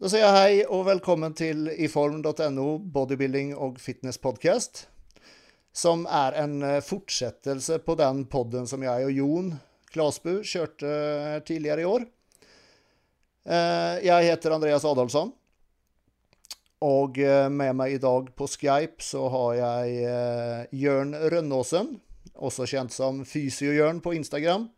Da sier jeg hei og velkommen til iform.no bodybuilding og fitness podcast. Som er en eh, fortsettelse på den podden som jeg og Jon Klasbu kjørte eh, tidligere i år. Eh, jeg heter Andreas Adolfsson. Og med meg i dag på Skype så har jeg Jørn Rønnåsen, også kjent som Fysio-Jørn på Instagram.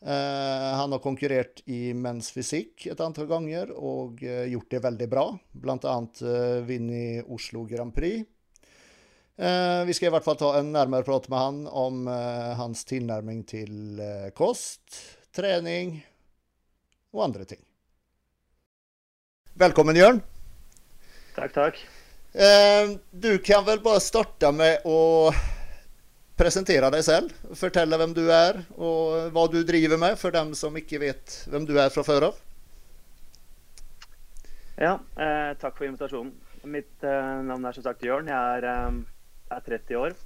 Eh, han har konkurrert i menns fysikk et antall ganger og uh, gjort det veldig bra. Blant annet uh, vunnet Oslo Grand Prix. vi skal i hvert fall ta en nærmere prat med han om hans tilnærming til kost, trening og andre ting. Velkommen, Jørn. Takk, takk. du kan vel bare starte med å presentere deg selv. Fortelle hvem du er, og hva du driver med, for dem som ikke vet hvem du er fra før av. Ja, eh, takk for invitasjonen. Mitt eh, navn er som sagt Jørn. Jeg er, eh, er 30 år.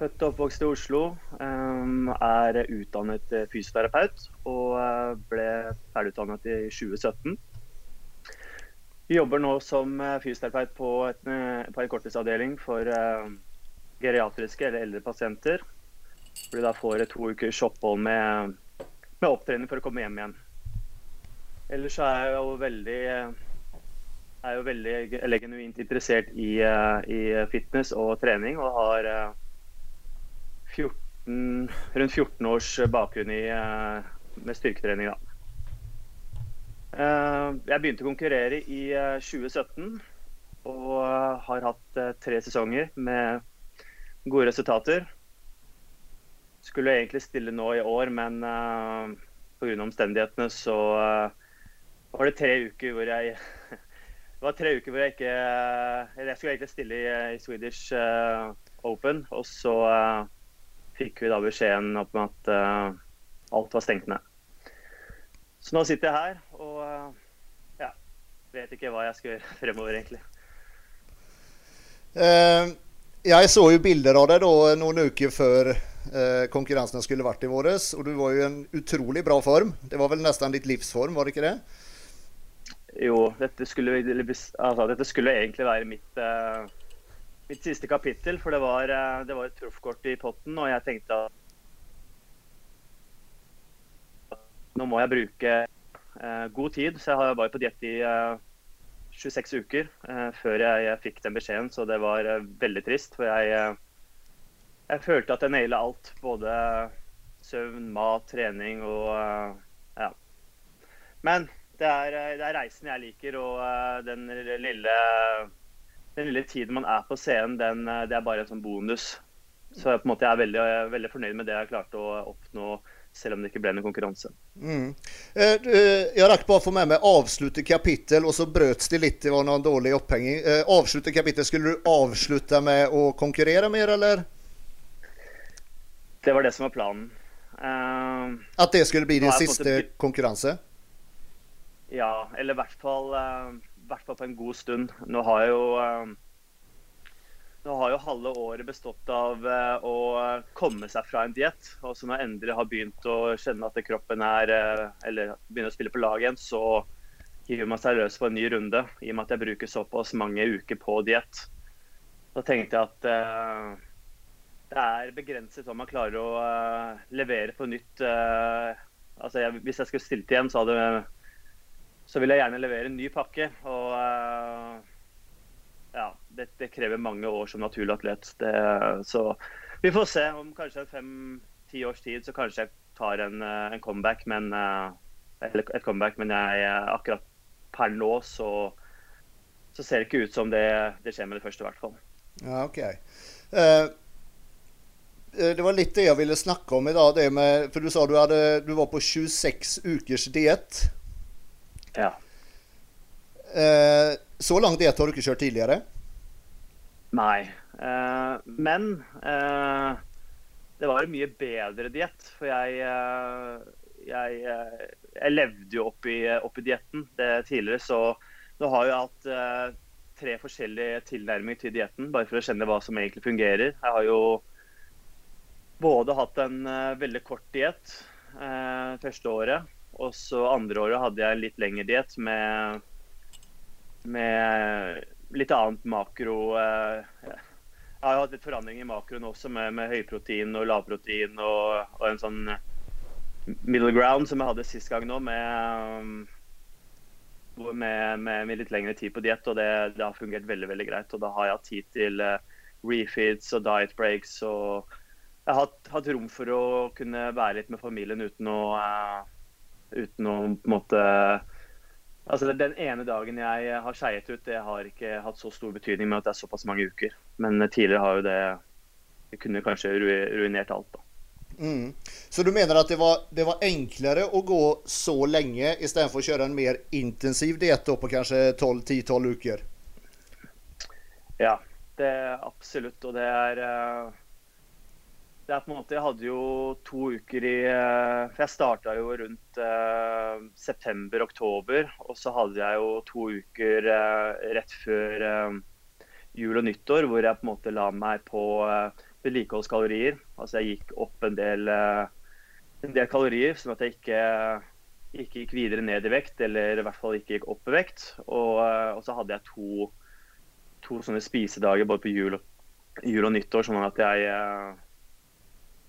Født og oppvokst i Oslo. Eh, er utdannet eh, fysioterapeut og eh, ble ferdigutdannet i 2017. Vi jobber nå som fysioterapeut på, et, på en korttidsavdeling for geriatriske eller eldre pasienter. Hvor de da får to ukers opphold med, med opptrening for å komme hjem igjen. Ellers så er jeg jo veldig er jo veldig eller genuint interessert i, i, fitness og trening. Og har 14, rundt 14 års bakgrunn i, med styrketrening. Da. Jeg begynte å konkurrere i 2017 og har hatt tre sesonger med gode resultater. Skulle egentlig stille nå i år, men uh, eh, pga. omstendighetene så uh, var det tre uker hvor jeg Det var tre uker hvor jeg ikke uh, Jeg skulle egentlig stille i, i Swedish uh, Open, og så fikk vi da beskjeden om at alt var stengt ned. Så nå sitter jeg her og ja, vet ikke hva jeg skal gjøre fremover, egentlig. Uh jeg så jo bilder av deg da noen uker før eh, konkurransen skulle vært i våres. Og du var jo i en utrolig bra form. Det var vel nesten ditt livsform, var det ikke det? Jo, dette skulle, altså, dette skulle egentlig være mitt, eh, mitt, siste kapittel. For det var, eh, det var et proffkort i potten, og jeg tenkte at nå må jeg bruke uh, god tid. Så jeg var på diett i 26 uker eh, før jeg, jeg, fikk den beskjeden, så det var eh, veldig trist. For jeg, eh, jeg følte at jeg naila alt. Både søvn, mat, trening og ja. Men det er, det er, reisen jeg liker, og den lille, den lille tiden man er på scenen, den, det er bare en sånn bonus. Så jeg, måte, jeg er veldig, veldig fornøyd med det jeg klarte å oppnå selv om det ikke ble noen konkurranse. Mm. Eh, eh, jeg rakk bare å få med meg avslutte kapittel, og så brøt det litt. Det var noen dårlig opphenging. Eh, avslutte kapittel, skulle du avslutte med å konkurrere mer, eller? Det var det som var planen. Uh, At det skulle bli din siste måte... konkurranse? Ja, eller i hvert fall, uh, hvert fall på en god stund. Nå har jeg jo uh, nå har jo halve året bestått av eh, å komme seg fra en diett. Og så når jeg endelig har begynt å kjenne at kroppen er eh, Eller begynner å spille på lag igjen, så hiver man seg løs på en ny runde. I og med at jeg bruker såpass mange uker på diett. Da tenkte jeg at uh, det er begrenset hva man klarer å uh, levere på nytt. Uh, altså jeg, hvis jeg skulle stilt igjen, så, hadde, så ville jeg gjerne levere en ny pakke. Og ja, det, det, krever mange år som naturlig atlet. Det, så vi får se. Om kanskje fem-ti års tid så kanskje jeg tar en, eh, en comeback, men eh, Eller et comeback, men jeg, akkurat per nå så, så ser det ikke ut som det, det skjer med det første, i hvert fall. Ja, ok. Uh, det var litt det jeg ville snakke om i dag. Det med, for du sa du, hadde, du var på 26 ukers diett. Ja. Uh, så lang diett har du ikke kjørt tidligere? Nei. Uh, men uh, det var en mye bedre diett. For jeg, uh, jeg, jeg, levde jo opp i, opp i dietten tidligere, så nå har jeg hatt tre forskjellige tilnærminger til dietten, bare for å kjenne hva som egentlig fungerer. Jeg har jo både hatt en veldig kort diett første året, Og så andre året hadde jeg en litt lengre diett med, med litt annet makro. Jeg har hatt litt forandring i makroen også, med, med høyprotein og lavprotein og, og, en sånn middle ground som jeg hadde sist gang nå, med, med, med litt lengre tid på diett. Og det, det, har fungert veldig veldig greit. Og da har jeg hatt tid til refeeds og diet breaks. og jeg har hatt, hatt, rom for å kunne være litt med familien uten å, uh, uten å på en måte Altså Den ene dagen jeg har skeiet ut, det har ikke hatt så stor betydning med at det er såpass mange uker. Men tidligere har jo det Det kunne kanskje ruinert alt. da. Mm. Så du mener at det var, det var, enklere å gå så lenge istedenfor å kjøre en mer intensiv diett på kanskje 10-12 uker? Ja, det er absolutt. Og det er uh, det på en måte, Jeg hadde jo to uker i eh, For jeg starta jo rundt eh, september-oktober. Og så hadde jeg jo to uker eh, rett før eh, jul og nyttår hvor jeg på en måte la meg på vedlikeholdskalorier. Altså jeg gikk opp en del, en del kalorier, sånn at jeg ikke, ikke, gikk videre ned i vekt, eller i hvert fall ikke gikk opp i vekt. Og, og så hadde jeg to, to sånne spisedager både på jul, jul og nyttår, sånn at jeg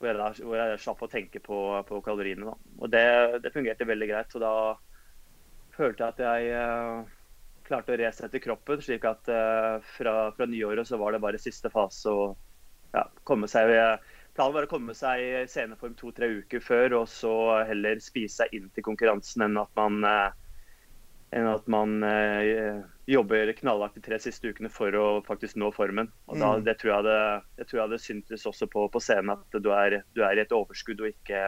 hvor jeg, da, hvor jeg slapp å tenke på, på kaloriene. Da. Og det, det, fungerte veldig greit. Og da følte jeg at jeg uh, klarte å resette kroppen, slik at uh, fra, fra, nyåret så var det bare siste fase å ja, komme seg Planen var å komme seg i sceneform to-tre uker før, og så heller spise seg inn til konkurransen enn at man uh, enn at man eh, jobber knallhardt de tre siste ukene for å faktisk nå formen. Og da, mm. det, tror jeg det, jeg tror jeg det syntes også på, på scenen at du er, du er, i et overskudd og ikke,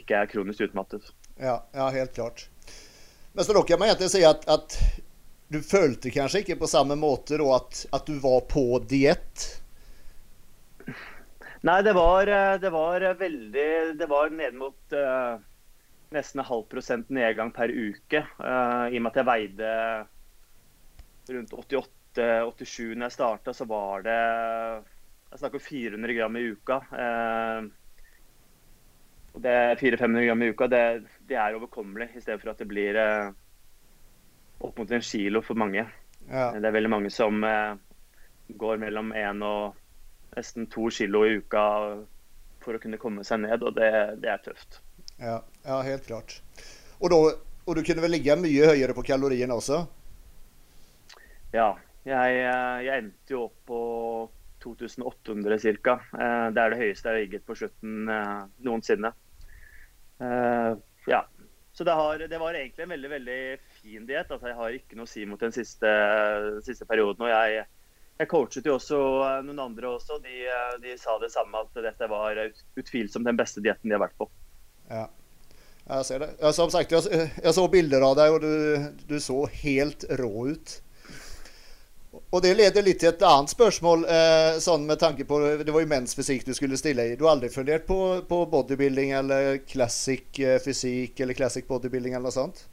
ikke er kronisk utmattet. Ja, ja, helt klart. Men så da kan man egentlig si at, at du følte kanskje ikke på samme måte da, at, at du var på diett? Nei, det var, eh, det var veldig Det var ned mot uh, nesten en halv prosent nedgang per uke. Uh, I og med at jeg veide rundt 88-87 når jeg starta, så var det Jeg snakker 400 gram i uka. Uh, og det 400-500 gram i uka, det, det, er overkommelig, i stedet for at det blir uh, opp mot en kilo for mange. Ja. Det er veldig mange som går mellom én og nesten to kilo i uka for å kunne komme seg ned, og det, det er tøft. Ja, ja helt klart. Og, da, og, du kunne vel ligge mye høyere på kaloriene også? Ja. Jeg, eh, jeg endte jo opp på 2800 ca. Eh, det er det høyeste jeg har ligget på slutten eh, noensinne. Ja. Så det, har, det, var egentlig en veldig veldig fin diett. Altså, jeg har ikke noe å si mot den siste, siste perioden. og jeg, jeg coachet jo også noen andre også. De, de, sa det samme, at dette var utvilsomt den beste dietten de har vært på. Ja. Jeg ser det. Ja, som sagt, jeg, jeg, så bilder av deg, og du, du, så helt rå ut. Og det leder litt til et annet spørsmål, eh, sånn med tanke på Det var jo mensfysikk du skulle stille i. Du har aldri fundert på, på bodybuilding eller classic eh, fysikk eller classic bodybuilding eller noe sånt?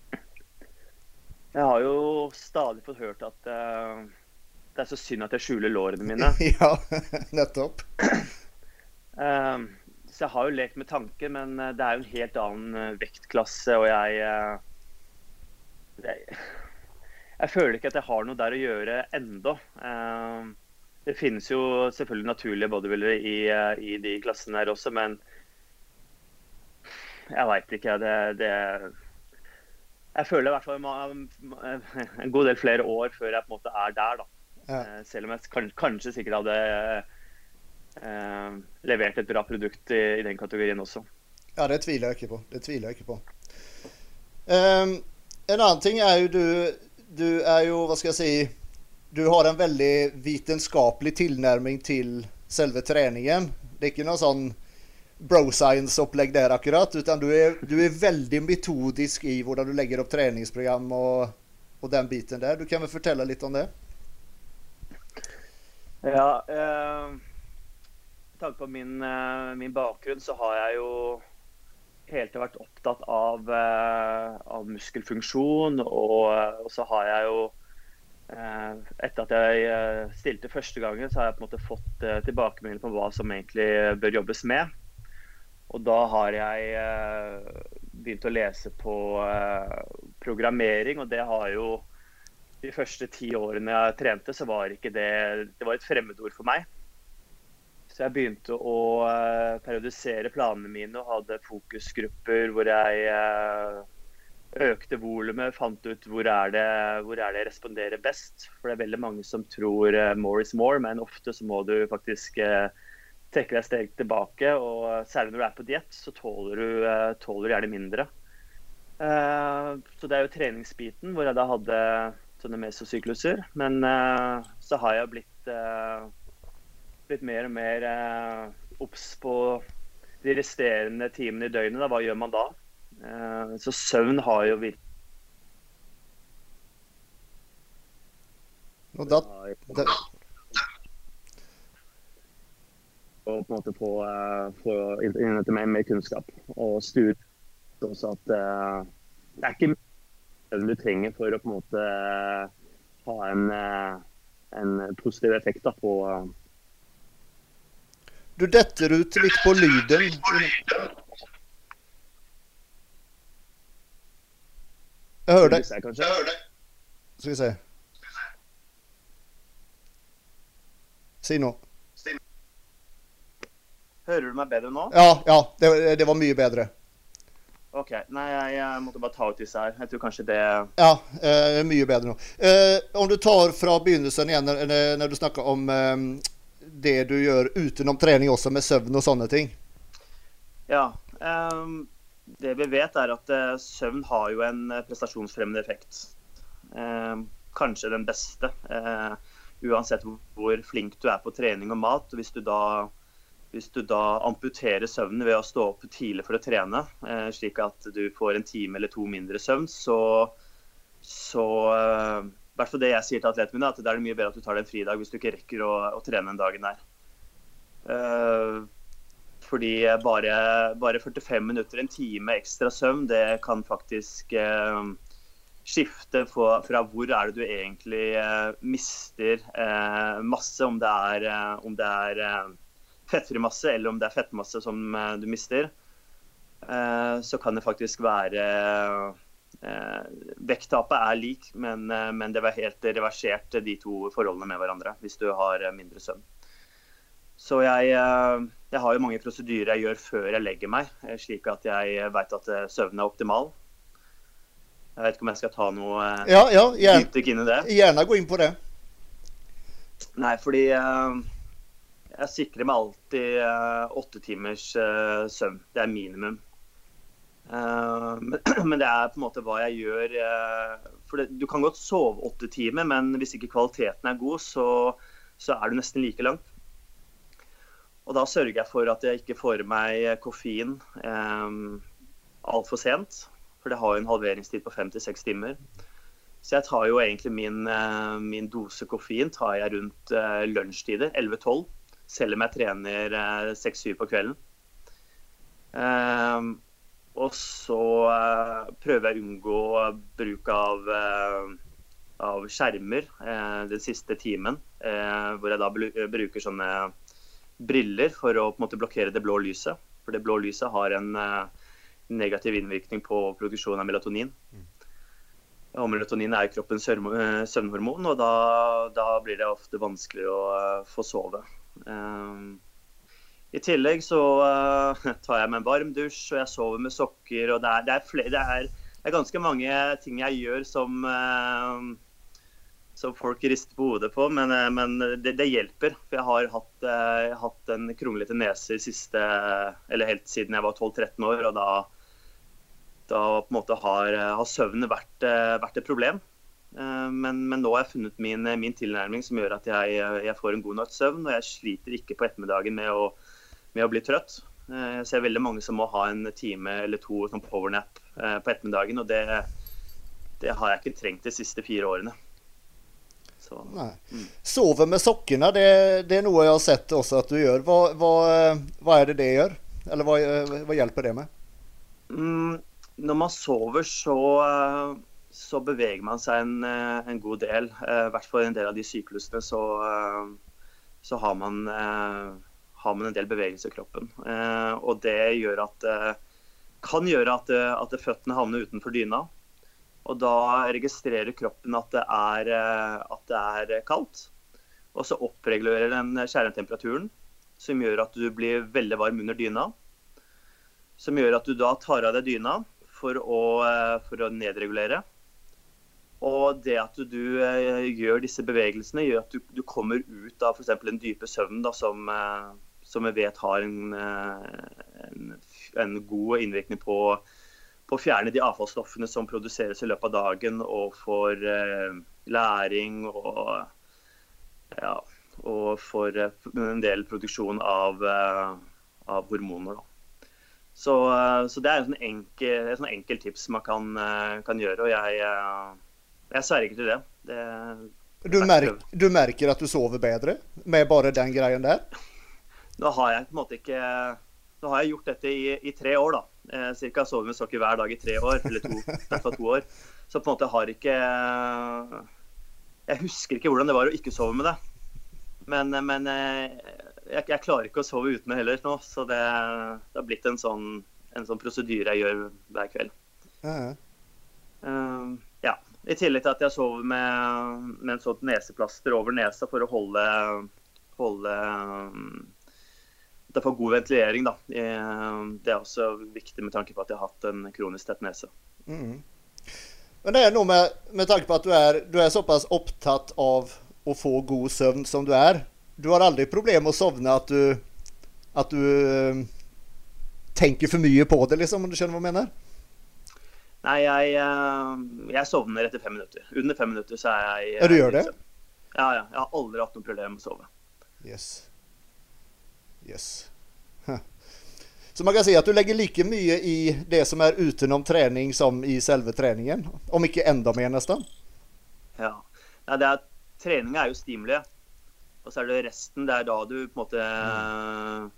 Jeg har jo stadig fått hørt at eh, det er så synd at jeg skjuler lårene mine. ja, nettopp. um, Så jeg har jo lekt med tanken, men eh, det er jo en helt annen eh, vektklasse, og jeg, eh, jeg Jeg føler ikke at jeg har noe der å gjøre ennå. Det finnes jo selvfølgelig naturlige bodybuildere i, i de klassene her også, men jeg veit ikke. Det, det, jeg føler i hvert fall en god del flere år før jeg på en måte er der. da. Ja. Selv om jeg kanskje sikkert hadde eh, levert et bra produkt i, i, den kategorien også. Ja, det tviler jeg ikke på. Det tviler jeg ikke på. Um, en annen ting er jo du Du er jo, hva skal jeg si Du har en veldig vitenskapelig tilnærming til selve treningen. Det er ikke noe sånn bro science-opplegg der akkurat, utan du er, du er, veldig metodisk i hvordan du legger opp treningsprogram og, og den biten der. Du kan vel fortelle litt om det? Ja, eh, tanke på min, eh, min, bakgrunn, så har jeg jo hele tiden vært opptatt av, eh, av muskelfunksjon. Og, eh, og, så har jeg jo Etter at jeg stilte første gangen, så har jeg på en måte fått tilbakemeldinger på hva som egentlig bør jobbes med. Og da har jeg begynt å lese på programmering, og det har jo de første ti årene jeg trente, så var ikke det Det var et fremmedord for meg. Så jeg begynte å periodisere planene mine og hadde fokusgrupper hvor jeg økte volumet, fant ut hvor er, det, hvor er det jeg responderer best. For det er veldig mange som tror uh, more is more, men ofte så må du faktisk trekke deg steg tilbake. Og særlig når du er på diett, så tåler du, tåler du gjerne mindre. så det er jo treningsbiten hvor jeg da hadde sånne mesosykluser. Men så har jeg blitt, blitt mer og mer obs på de resterende timene i døgnet. Da. Hva gjør man da? Eh, så søvn har jo virkelig Og da, da Og på en måte få, eh, få innhente mer, mer kunnskap. Og studie også at det er ikke søvn du trenger for å på en måte ha en, en positiv effekt da, på Du detter ut litt på lyden. Jeg hører deg. Skal vi se. Si noe. Hører du meg bedre nå? Ja, ja det, det, var mye bedre. OK. Nei, jeg, jeg, måtte bare ta ut disse her. Jeg tror kanskje det Ja, eh, mye bedre nå. Eh, om du tar fra begynnelsen igjen, når, når du snakker om eh, det du gjør utenom trening også, med søvn og sånne ting. Ja. Um det vi vet, er at uh, søvn har jo en eh, prestasjonsfremmende effekt. Eh, kanskje den beste. uansett hvor flink du er på trening og mat. Hvis du da, hvis du da amputerer søvnen ved å stå opp tidlig for å trene, slik at du får en time eller to mindre søvn, så, så hvert fall det jeg sier til atletene mine, at da er det mye bedre at du tar deg en fridag hvis du ikke rekker å, å trene den dagen der. Fordi bare, bare 45 minutter, en time ekstra søvn, det kan faktisk uh, skifte fra, fra hvor er det du egentlig uh, mister masse, om det er, om det er fettfri masse eller om det er fettmasse som du mister. så kan det faktisk være Vekttapet er lik, men, men det var helt reversert, de to forholdene med hverandre, hvis du har mindre søvn. Så jeg, eh, jeg, har jo mange prosedyrer jeg gjør før jeg legger meg, eh, slik at jeg vet at eh, søvnen er optimal. Jeg vet ikke om jeg skal ta noe ja, ja, gjerne, inn i det. Gjerne gå inn på det. Nei, fordi jeg sikrer meg alltid åtte timers søvn. Det er minimum. Men det er på en måte hva jeg gjør. For Du kan godt sove åtte timer, men hvis ikke kvaliteten er god, så, så er du nesten like langt. Og da sørger jeg for at jeg ikke får i meg koffein eh, altfor sent. For det har jo en halveringstid på fem til seks timer. Så jeg tar jo egentlig min, eh, min dose koffein tar jeg rundt eh, lunsjtider, 11-12. Selv om jeg trener eh, 6-7 på kvelden. Eh, og så eh, prøver jeg å unngå bruk av, eh, av skjermer den siste timen. hvor jeg da bruker sånne briller for å på en måte blokkere det blå lyset. For det blå lyset har en negativ innvirkning på produksjonen av melatonin. Mm. Og melatonin er kroppens eh, søvnhormon, og da, da, blir det ofte vanskeligere å få sove. Um, I tillegg så uh, tar jeg meg en varm dusj, og jeg sover med sokker. og Det er, det er, flere, det er, det er ganske mange ting jeg gjør som som folk rister på hodet på, men, uh, men det, hjelper. For jeg har hatt, hatt en kronglete nese siste, helt siden jeg var 12-13 år. Og da, da har, har søvnen vært, vært, et problem. Men, men, nå har jeg funnet min, min, tilnærming som gjør at jeg, jeg får en god natts søvn. Og jeg sliter ikke på ettermiddagen med å, med å bli trøtt. Jeg ser veldig mange som må ha en time eller to som powernap på ettermiddagen. Og det, det har jeg ikke trengt de siste fire årene. Så. Mm. Sove med sokkene, det, det, er noe jeg har sett også at du gjør. Hva, hva, hva er det det gjør? Eller hva, hva hjelper det med? Mm, når man sover, så, så, beveger man seg en, en god del. Eh, I hvert fall en del av de syklusene så, så har, man, har, man, en del bevegelse i kroppen. Eh, og det gjør at kan gjøre at, eh, at føttene havner utenfor dyna. Og da registrerer kroppen at det er, at det er kaldt. Og så oppregulerer den kjernetemperaturen, som gjør at du blir veldig varm under dyna. Som gjør at du da tar av deg dyna for å, for å nedregulere. Og det at du gjør disse bevegelsene, gjør at du, du kommer ut av f.eks. den dype søvnen da, som, som, vi vet har en, uh, en, en god innvirkning på, på, å fjerne de avfallsstoffene som produseres i løpet av dagen, og for læring og, ja, og for en del produksjon av, av hormoner. Da. Så, så, det er et sånn enkel, sånn enkel tips man kan, kan gjøre. og jeg jeg sverger til det. det du, merker, du, merker at du sover bedre med bare den greien der? Nå har jeg på en måte ikke Nå har jeg gjort dette i, i tre år, da. Eh, cirka sovet med sokker hver dag i tre år, eller to, derfor to år. Så på en måte har ikke Jeg husker ikke hvordan det var å ikke sove med det. Men, men eh, jeg, jeg, klarer ikke å sove uten det heller nå. Så det, det har blitt en sånn, en sånn prosedyre jeg gjør hver kveld. Uh -huh. uh, ja. I tillegg til at jeg sover med, med en sånt neseplaster over nesa for å holde, holde det får god ventilering. Da. Det er også viktig med tanke på at jeg har hatt en kronisk tett nese. Mm. Men det er noe med, med tanke på at du er, du er såpass opptatt av å få god søvn som du er. Du har aldri problem med å sovne at du, at du øh, tenker for mye på det, liksom, om du skjønner hva jeg mener? Nei, jeg, eh, jeg, sovner etter fem minutter. Under fem minutter så er jeg Ja, du gjør det? Ja, ja. Jeg har aldri hatt noe problem med å sove. Yes. Yes. Så man kan si at du legger like mye i det som er utenom trening, som i selve treningen? Om ikke enda mer, nesten? Ja. ja det er, treninga er jo stimuli. Og så er det resten. Det er da du på en måte mm.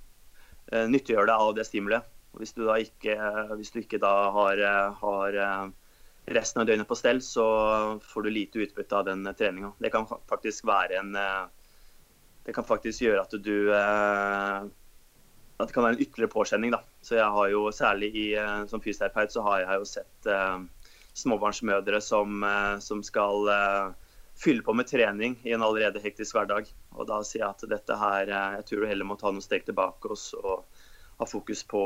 uh, nyttiggjør deg av det stimuliet. Hvis du da ikke, hvis du ikke da har, har, eh, resten av døgnet på stell, så får du lite utbytte av den treninga. Det kan faktisk være en eh, Det kan faktisk gjøre at du eh, At det kan være en ytterligere påkjenning. Da. Så jeg har jo særlig i, som fysioterapeut så har jeg jo sett småbarnsmødre som, som skal fylle på med trening i en allerede hektisk hverdag. Og da sier jeg at dette her Jeg tror du heller må ta noen steg tilbake oss og ha fokus på,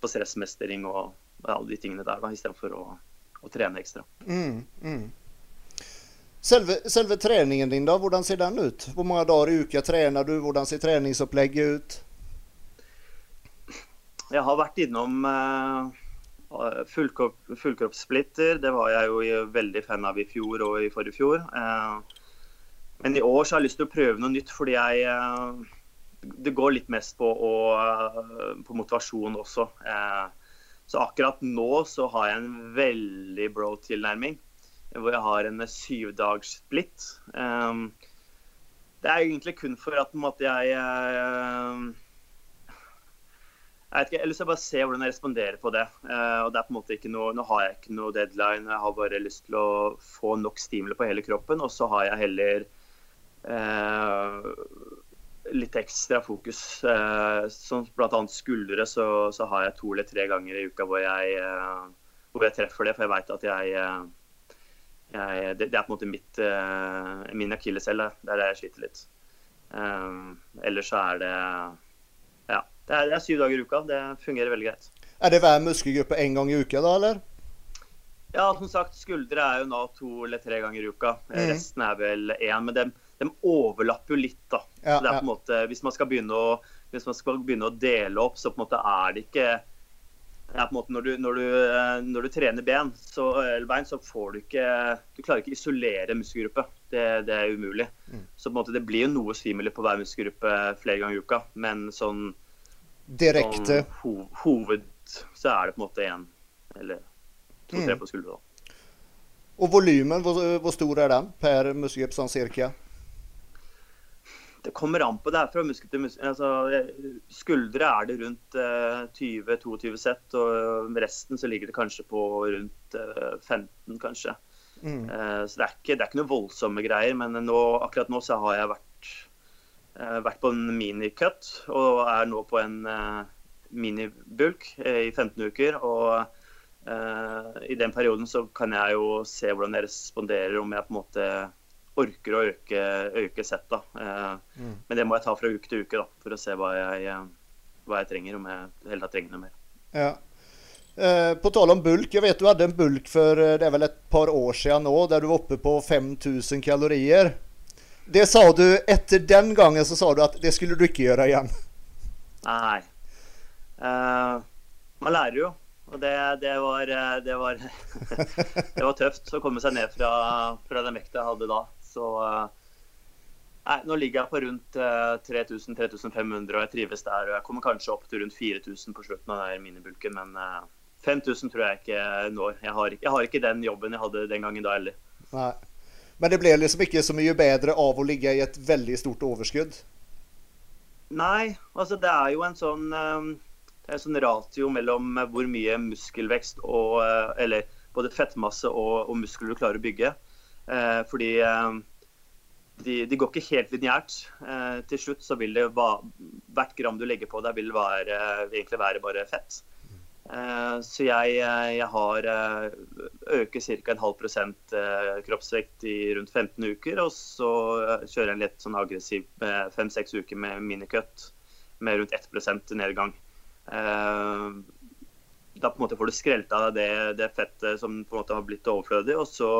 på stressmestring og, alle de tingene der, istedenfor å, å trene ekstra. Mm, mm. Selve, selve, treningen din, da, hvordan ser den ut? Hvor mange dager i uka trener du? Hvordan ser treningsopplegget ut? Jeg har vært innom uh, fullkropp, fullkroppssplitter. Det var jeg jo veldig fan av i fjor og i forrige fjor. Uh, men i år så har jeg lyst til å prøve noe nytt, fordi jeg uh, det går litt mest på, å, på motivasjon også. Eh, så akkurat nå så har jeg en veldig bro-tilnærming. Hvor jeg har en syvdagssplitt. Um, Eh, det er egentlig kun for at måte, jeg eh, jeg vet ikke, Jeg har lyst til å bare se hvordan jeg responderer på det. og det er på en måte ikke noe, Nå har jeg ikke noe deadline. Jeg har bare lyst til å få nok stimuli på hele kroppen. Og så har jeg heller eh, litt ekstra fokus. Eh, som bl.a. skuldre, så, så, har jeg to eller tre ganger i uka hvor jeg, eh, hvor jeg treffer det. For jeg veit at jeg, eh, jeg det, det, er på en måte mitt, min akilleshæl. Det er der jeg sliter litt. ellers så er det Ja. Det er, det er, syv dager i uka. Det fungerer veldig greit. Er det hver muskelgruppe én gang i uka, da, eller? Ja, som sagt, skuldre er jo nå to eller tre ganger i uka. Mm. Resten er vel én. Men de, de overlapper jo litt. da. Ja, det er på en måte, hvis man, skal begynne å, hvis man skal begynne å dele opp, så på en måte er det ikke er på en måte når du, når du, når du trener ben, så, eller bein, så får du ikke Du klarer ikke å isolere muskelgruppe. Det, det er umulig. Mm. Så på en måte det blir jo noe stimuli på hver muskelgruppe flere ganger i uka, men sånn Direkte sånn, ho, Hoved så er det på en måte én eller to-tre mm. på skuldra. Og volumen, hvor, hvor, stor er den per muskelgruppe sånn cirka? Det kommer an på. Det er fra muskel til muskel. Altså, skuldre er det rundt uh, eh, 20-22 sett, og resten så ligger det kanskje på rundt uh, eh, 15, kanskje. Mm. Uh, så det er, ikke, det er, ikke, noe voldsomme greier. Men nå, akkurat nå så har jeg vært, vært på en minicut, og er nå på en minibulk i 15 uker. og i den perioden så kan jeg jo se hvordan jeg responderer, om jeg på en måte orker å øke, øke settet. Mm. Men det må jeg ta fra uke til uke da, for å se hva jeg, hva jeg trenger, om jeg hele tatt trenger noe mer. Ja. Eh, på tal om bulk, jeg vet du hadde en bulk for eh, det er vel et par år siden nå, der du var oppe på 5000 kalorier. Det sa du etter den gangen så sa du at det skulle du ikke gjøre igjen. Nei. Eh, man lærer jo. Og det, det, var, det, var, det var tøft å komme seg ned fra, fra den vekta jeg hadde da. Så nei, nå ligger jeg på rundt 3000-3500 og jeg trives der. Og jeg kommer kanskje opp til rundt 4000 på slutten av den minibulken, men 5000 tror jeg ikke når. Jeg har, jeg har, ikke den jobben jeg hadde den gangen da heller. Nei. Men det ble liksom ikke så mye bedre av å ligge i et veldig stort overskudd? Nei, altså det er jo en sånn, det er en sånn ratio mellom hvor mye muskelvekst og eh, Eller både fettmasse og, og muskler du klarer å bygge. Eh, fordi ehm, de, de, går ikke helt lineært. Eh, til slutt så vil det hvert gram du legger på deg, vil være, egentlig være bare fett. Eh, så jeg, eh, jeg har eh, øker ca. en halv prosent kroppsvekt i rundt 15 uker. Og så kjører jeg en litt sånn aggressiv fem-seks uker med minikutt med rundt 1 nedgang. Da på en måte får du skrelt av deg det, det, fettet som på en måte har blitt overflødig. Og så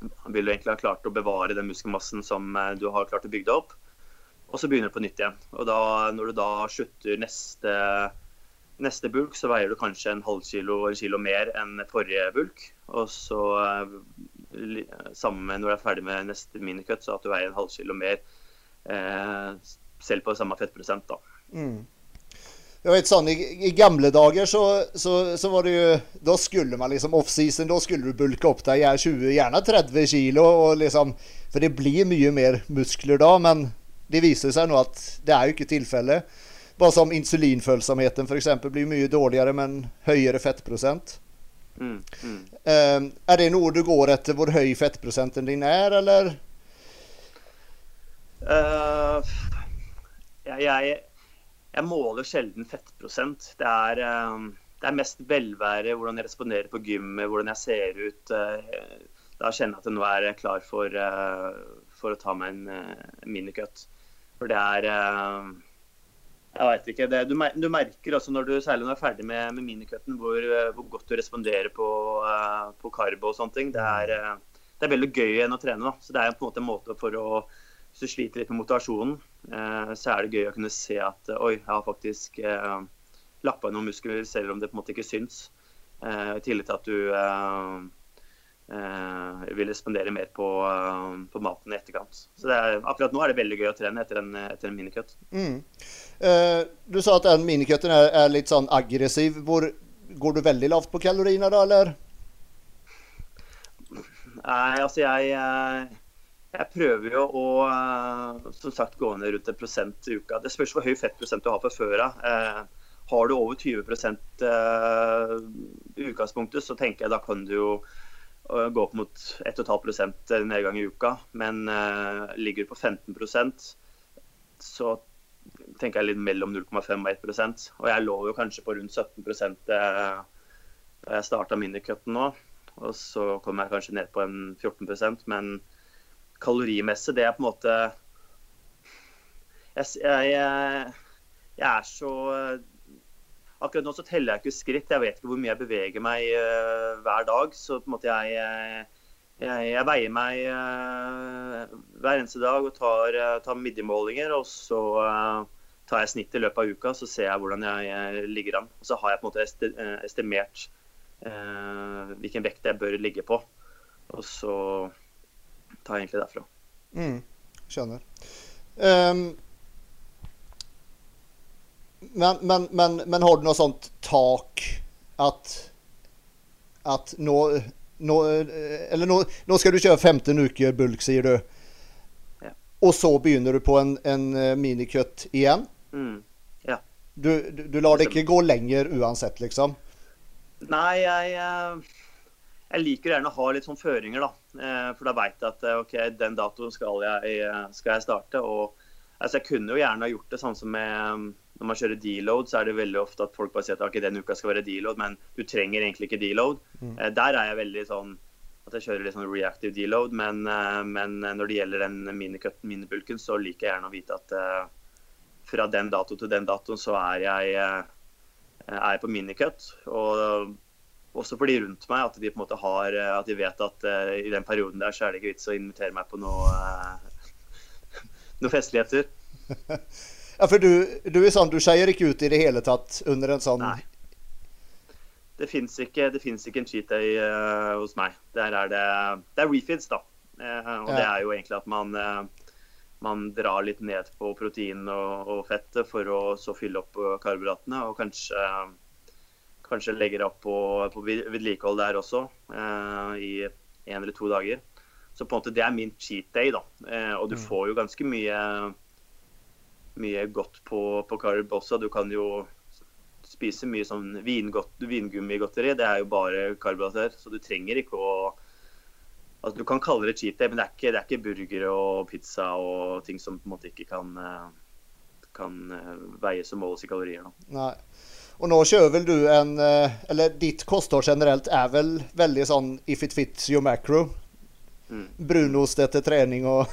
vil du egentlig ha klart å bevare den muskelmassen som du har klart å bygge opp. Og så begynner du på nytt igjen. Og da, når du da slutter neste Neste bulk så veier du kanskje en halv kilo eller kilo mer enn forrige bulk. Og så eh, sammen når du er ferdig med neste minicut, så at du veier en halv kilo mer eh, selv på samme fettprosent. da. Mm. Jeg vet sånn, i, i gamle dager så, så, så, var det jo Da skulle man liksom offseason, da skulle du bulke opp deg 20, gjerne 30 kilo. Og liksom, for det blir mye mer muskler da, men det viser seg nå at det er jo ikke tilfellet. Bare som insulinfølsomheten f.eks. blir mye dårligere men en høyere fettprosent. Mm, mm. Um, er det noe du går etter, hvor høy fettprosenten din er, eller? Uh, jeg, jeg, jeg, måler sjelden fettprosent. Det er, uh, det er, mest velvære, hvordan jeg responderer på gymmet, hvordan jeg ser ut. Uh, da kjenner jeg at jeg nå er klar for, for å ta meg en minicut. For det er jeg veit ikke. Det, du, du, merker også når du særlig når du er ferdig med, med minicutten, hvor, eh, hvor, godt du responderer på, på karbo og sånne ting. Det er, det er, veldig gøy enn å trene. Da. Så det er på en måte en måte for å Hvis du sliter litt med motivasjonen, så er det gøy å kunne se at oi, jeg har faktisk eh, lappa noen muskler selv om det på en måte ikke syns. I tillegg til at du Uh, vil respondere mer på, uh, på, maten i etterkant. Så er, akkurat nå er det veldig gøy å trene etter en, etter en minicut. Mm. Du sa at den minicuten er, er, litt sånn aggressiv. Hvor, går du veldig lavt på kaloriene da, eller? Nei, altså jeg, jeg prøver jo å som sagt gå ned rundt en prosent i uka. Det spørs hvor høy fettprosent du har fra før av. har du over 20% i utgangspunktet, så tenker jeg da kan du jo gå opp mot 1,5% nedgang i uka. Men ligger du på 15% så tenker jeg litt mellom 0,5 og 1% Og jeg lå jo kanskje på rundt 17 uh, da jeg starta minicutten nå. Og så kom jeg kanskje ned på en 14% men kalorimessig, det er på en måte Jeg, jeg, jeg er så Akkurat nå så teller jeg ikke skritt. Jeg vet ikke hvor mye jeg beveger meg uh, hver dag. Så på en måte jeg, jeg, veier meg uh, hver eneste dag og tar, uh, tar midjemålinger. Og så tar jeg snitt i løpet av uka, så ser jeg hvordan jeg, ligger an. Og så har jeg på en måte esti estimert hvilken vekt jeg bør ligge på. Og så jeg egentlig derfra. Mm, skjønner. Um men, men, men, men, har du noe sånt tak at at nå, nå Eller nå, nå, skal du kjøre 15 uker bulk, sier du. Ja. Og så begynner du på en, en eh, minicut igjen? Mm. Ja. Du, du, du, lar det ikke gå lenger uansett, liksom? Nei, jeg, eh, jeg liker gjerne å ha litt sånn føringer, da. Eh, for da veit jeg at OK, den datoen skal jeg, skal jeg starte. og Altså, jeg kunne jo gjerne ha gjort det sånn som med Når man kjører deload, så er det veldig ofte at folk bare sier at okay, den uka skal være deload, men du trenger egentlig ikke deload. Mm. Eh, der er jeg veldig sånn at jeg kjører litt sånn reactive deload, men, eh, men når det gjelder den minibulken, så liker jeg gjerne å vite at fra den dato til den datoen så er jeg, er jeg på minicut. Og også for de rundt meg, at de på en måte har At de vet at uh, i den perioden der så er det ikke vits å invitere meg på noe noen festligheter. ja, for du, du er sånn, du skeier ikke ut i det hele tatt under en sånn Nei. Det fins ikke, ikke, en cheat day uh, hos meg. Der er det, det er refeeds, da. Uh, og ja. det er jo egentlig at man, uh, man drar litt ned på protein og, og fett for å så fylle opp karbohydratene. Og kanskje, kanskje legger opp på, på vedlikehold der også i en eller to dager. Så på en måte det er min cheat day, da. Eh, og du mm. får jo ganske mye, mye godt på, på carb også. Du kan jo spise mye sånn vingummigodteri. Det er jo bare karbohydrater, så du trenger ikke å Altså, du kan kalle det cheat day, men det er, ikke, det er ikke burgere og pizza og ting som på en måte ikke kan, eh, kan eh, veies og måles i kalorier. Da. Nei. Og nå kjører vel du en Eller ditt kosthold generelt er vel veldig sånn if it fits your macro? Mm. Brunost etter trening og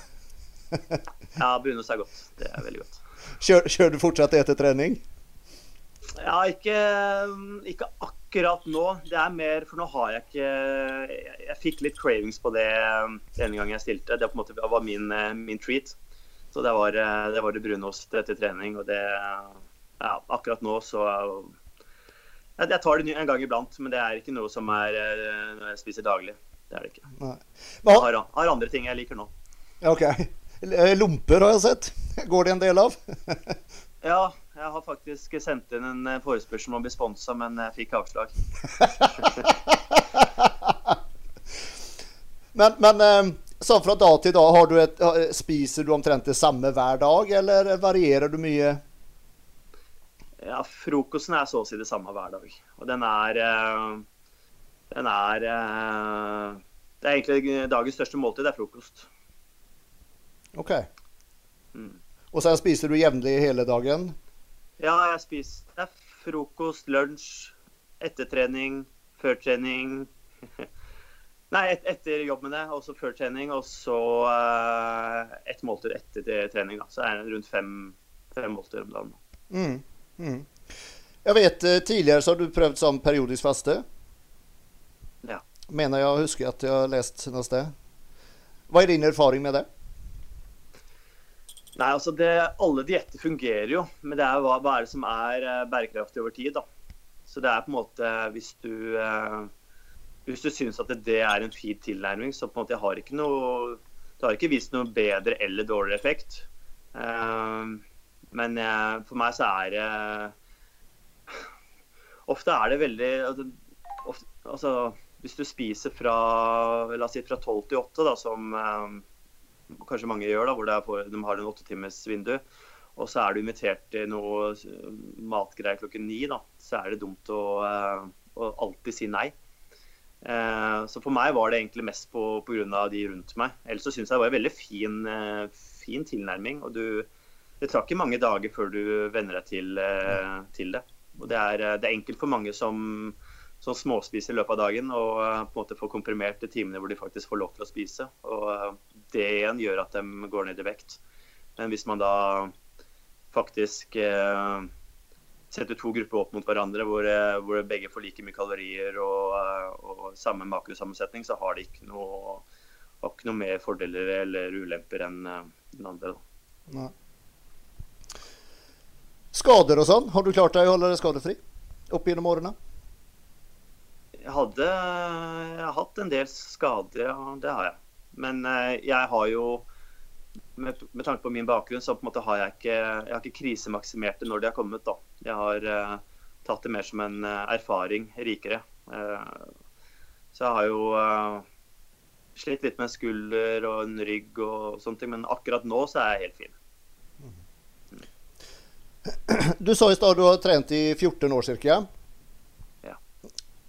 Ja, brunost er godt. Det er veldig godt. Kjører, kjører du fortsatt etter trening? Ja, ikke, ikke, akkurat nå. Det er mer For nå har jeg ikke Jeg, jeg fikk litt cravings på det denne gangen jeg stilte. Det på en måte var min, min treat. Så det var, det var, det brunost etter trening. Og det Ja, akkurat nå så Jeg tar det en gang iblant, men det er ikke noe som er når jeg spiser daglig. Det er det ikke. Nei. Jeg har, har, andre ting jeg liker nå. OK. Eh, lomper har jeg sett. Går det en del av? ja, jeg har faktisk sendt inn en eh, forespørsel om å bli sponsa, men jeg fikk avslag. men, men eh, sånn fra dag til dag, du et, spiser du omtrent det samme hver dag, eller varierer du mye? Ja, frokosten er så å si det samme hver dag. Og den er den er eh, Det er egentlig dagens største måltid, det er frokost. OK. Mm. Og så spiser du jevnlig hele dagen? Ja, jeg spiser frokost, lunsj, ettertrening, før trening. Nei, et, etter jobb med det, også før trening. Og så uh, et måltid etter trening. Da. Så er det rundt fem, fem måltider om dagen. Mm, mm. Jeg vet uh, Tidligere så har du prøvd sånn periodisk faste? Ja. Mener jeg å huske at jeg har lest noe sted. Hva er din erfaring med det? Nei, altså det, Alle dietter fungerer jo, men det er hva, hva er det som er uh, bærekraftig over tid. da. Så det er på en måte Hvis du, eh, hvis du syns at det er en fin tilnærming, så på en måte jeg har ikke noe Det har ikke vist noe bedre eller dårligere effekt. Uh, men for meg så er det Ofte er det veldig altså, ofte, altså hvis du spiser fra la oss si fra 12 til 8, da, som eh, kanskje mange gjør, da, hvor på, de har en åttetimersvindu, og så er du invitert til noe matgreier klokken ni, da, så er det dumt å, eh, å alltid si nei. Eh, så for meg var det egentlig mest pga. de rundt meg. Ellers så syns jeg det var en veldig fin, eh, fin tilnærming. og du, Det tar ikke mange dager før du venner deg til, eh, til det. Og det er, det er enkelt for mange som som småspiser i løpet av dagen, og uh, på en måte får komprimert de timene hvor de faktisk får lov til å spise. Og Det igjen gjør at de går ned i vekt. Men hvis man da faktisk uh, setter to grupper opp mot hverandre, hvor, hvor begge får like mye kalorier og, og samme makrosammensetning, så har de ikke noe, ikke noe mer fordeler eller ulemper enn den andre. Da. Skader og sånn, har du klart deg å holde deg skadefri opp gjennom årene? Jeg hadde jeg har hatt en del skader, ja, det har jeg. Men eh, jeg har jo med, med, tanke på min bakgrunn, så på en måte har jeg ikke, jeg har ikke krisemaksimert det når de har kommet. da. Jeg har uh, tatt det mer som en uh, erfaring rikere. Uh, så jeg har jo slitt litt med skulder og en rygg og sånne ting, men akkurat nå så er jeg helt fin. Du sa i stad du har trent i 14 år ca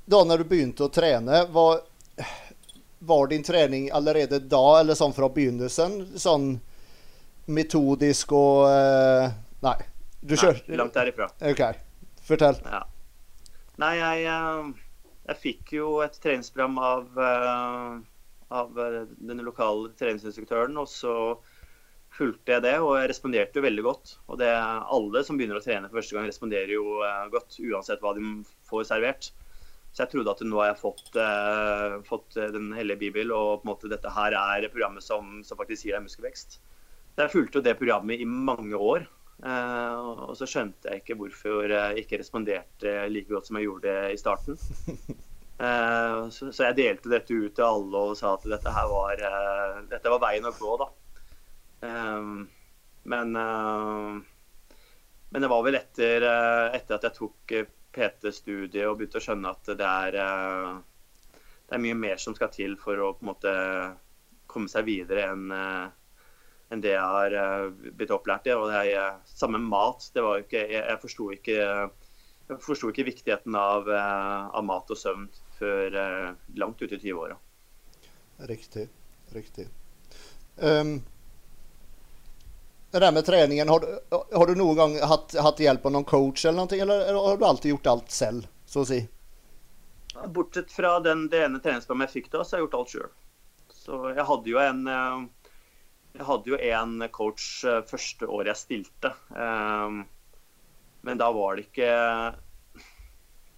da når du begynte å trene, var, var, din trening allerede da, eller sånn fra begynnelsen, sånn metodisk og uh, Nei. Du kjører Nei, Langt derifra. OK. Fortell. Ja. Nei, jeg, jeg fikk jo et treningsprogram av, av den lokale treningsinstruktøren, og så fulgte jeg det, og jeg responderte jo veldig godt. Og det, alle som begynner å trene for første gang, responderer jo uh, godt, uansett hva de får servert. Så jeg trodde at nå har jeg fått, uh, fått Den hellige bibel, og på en måte dette her er programmet som, som faktisk gir deg muskelvekst. Så jeg fulgte jo det programmet i mange år. Uh, og så skjønte jeg ikke hvorfor jeg ikke responderte like godt som jeg gjorde det i starten. Uh, så, så, jeg delte dette ut til alle og sa at dette her var, uh, dette var veien å gå. da. Ehm, men, uh, men det var vel etter, eh, etter at jeg tok eh, PT-studiet og begynte å skjønne at det er, det er mye mer som skal til for å på en måte komme seg videre enn enn det jeg har blitt opplært i. Og det er samme mat. Det var ikke, jeg jeg forsto ikke, ikke, viktigheten av, av, mat og søvn før langt ut i 20-åra. Riktig. Riktig. Um, det der med treningen, har du, har du noen gang hatt, hatt, hjelp av noen coach eller noe, eller har du alltid gjort alt selv, så å si? Bortsett fra den, det ene treningsprogrammet jeg fikk da, så har jeg gjort alt sjøl. Så jeg hadde jo en eh, jeg hadde jo en coach eh, første året jeg stilte. Eh, men da var det ikke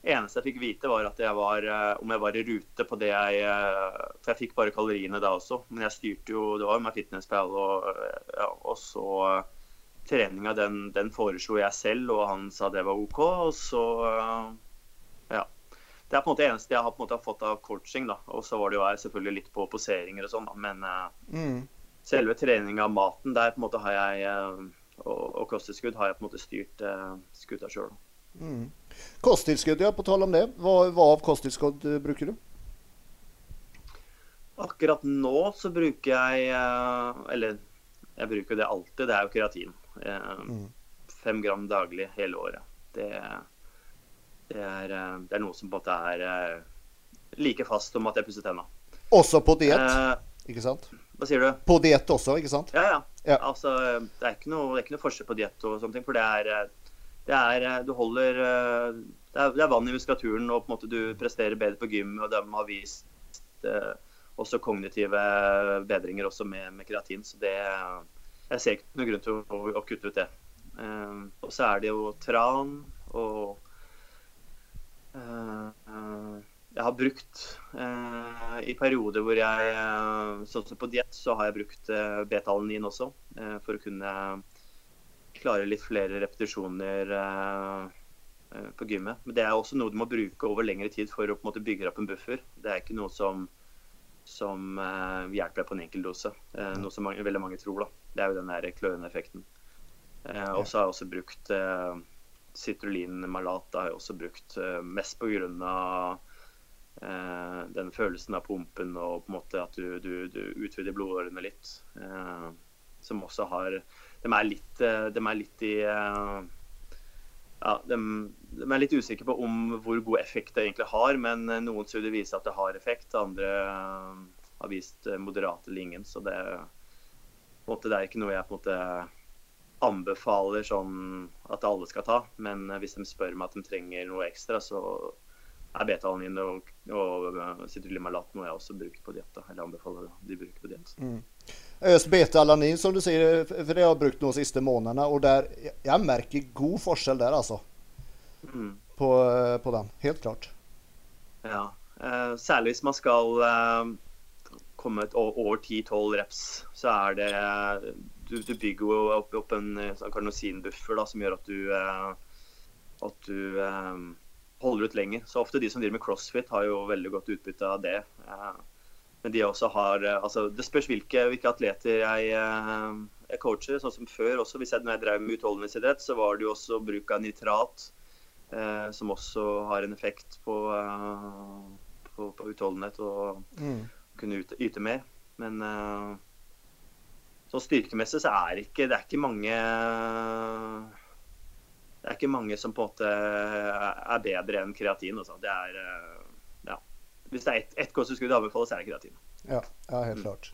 eneste jeg fikk vite, var at jeg var, eh, om jeg var i rute på det jeg eh, For jeg fikk bare kaloriene da også, men jeg styrte jo Det var jo med fitnesspal og, ja, og så treninga, den, den, foreslo jeg selv, og han sa det var OK. Og så Ja. Det er på en måte det eneste jeg har på en måte fått av coaching. da, Og så var det jo jeg selvfølgelig litt på poseringer og sånn, men mm. selve treninga av maten, der på en måte har jeg og, og kosttilskudd har jeg på en måte styrt skuta sjøl. Mm. Kosttilskudd, ja. På tale om det. Hva, hva av kosttilskudd eh, bruker du? Akkurat nå så bruker jeg eh, Eller jeg bruker det alltid. Det er jo keratin. Eh, mm. Fem gram daglig hele året. Det, det, er, det, er, noe som på en måte er like fast som at jeg pusser tenna. Også på diett, eh, ikke sant? Hva sier du? På diett også, ikke sant? Ja, ja. ja. Altså, det er ikke noe, det er ikke noe forskjell på diett og sånne ting. For det er det er, eh, du holder, eh, det er, det er, vann i muskulaturen, og på en måte du presterer bedre på gym. og De har vist eh, også kognitive bedringer også med, med, kreatin. Så det, jeg ser ikke noen grunn til å, å, kutte ut det. Eh, og så er det jo tran og eh, jeg har brukt eh, i perioder hvor jeg Sånn som på diett, så har jeg brukt eh, betalanin også. for å kunne klare litt flere repetisjoner eh, eh, på gymmet. Men det er også noe du må bruke over lengre tid for å på en måte bygge opp en buffer. Det er ikke noe som, som uh, hjelper deg på en enkel dose. Noe som mange, veldig mange tror. da. Det er jo den der kløende effekten. Og så har jeg også brukt uh, Citrullinmalat har jeg også brukt mest pga. Eh, den følelsen av pumpen og på en måte at du, du, du utvider blodårene litt. Eh, som også har de er litt, eh, de er litt i eh, ja, de, de, er litt usikre på om hvor god effekt det egentlig har, men eh, noen studier viser at det har effekt. Andre har vist moderat eller ingen. Så det, måte, det, er ikke noe jeg på en måte anbefaler sånn at alle skal ta. Men hvis de spør meg at de trenger noe ekstra, så er betalanin og, og citrullimalat noe jeg også bruker på diett. Anbefaler. Mm. Just beta-alanin som du sier, for det har jeg brukt de siste månedene. Og der, jeg merker god forskjell der, altså. Mm. På, på, den. Helt klart. Ja. Eh, særlig hvis man skal eh, komme over 10-12 reps, så er det Du, du bygger jo opp, opp en sånn karnosinbuffer da, som gjør at du, eh, at du eh, holder ut lenger. Så ofte de som driver med crossfit, har jo veldig godt utbytte av det. Eh, men de også har eh, altså Det spørs hvilke, hvilke atleter jeg, eh, jeg, coacher. Sånn som før også. Hvis jeg, når jeg drev med utholdenhetsidrett, så var det jo også bruk av nitrat. Eh, som også har en effekt på, eh, på, på utholdenhet og mm. kunne yte, yte, mer. Men eh, sånn styrkemessig så er ikke, det er ikke mange det er ikke mange som på en måte er bedre enn kreatin. Altså. Det er hvis det er ett et kosttilskudd anbefales, er det kreatin. Ja, ja helt mm. klart.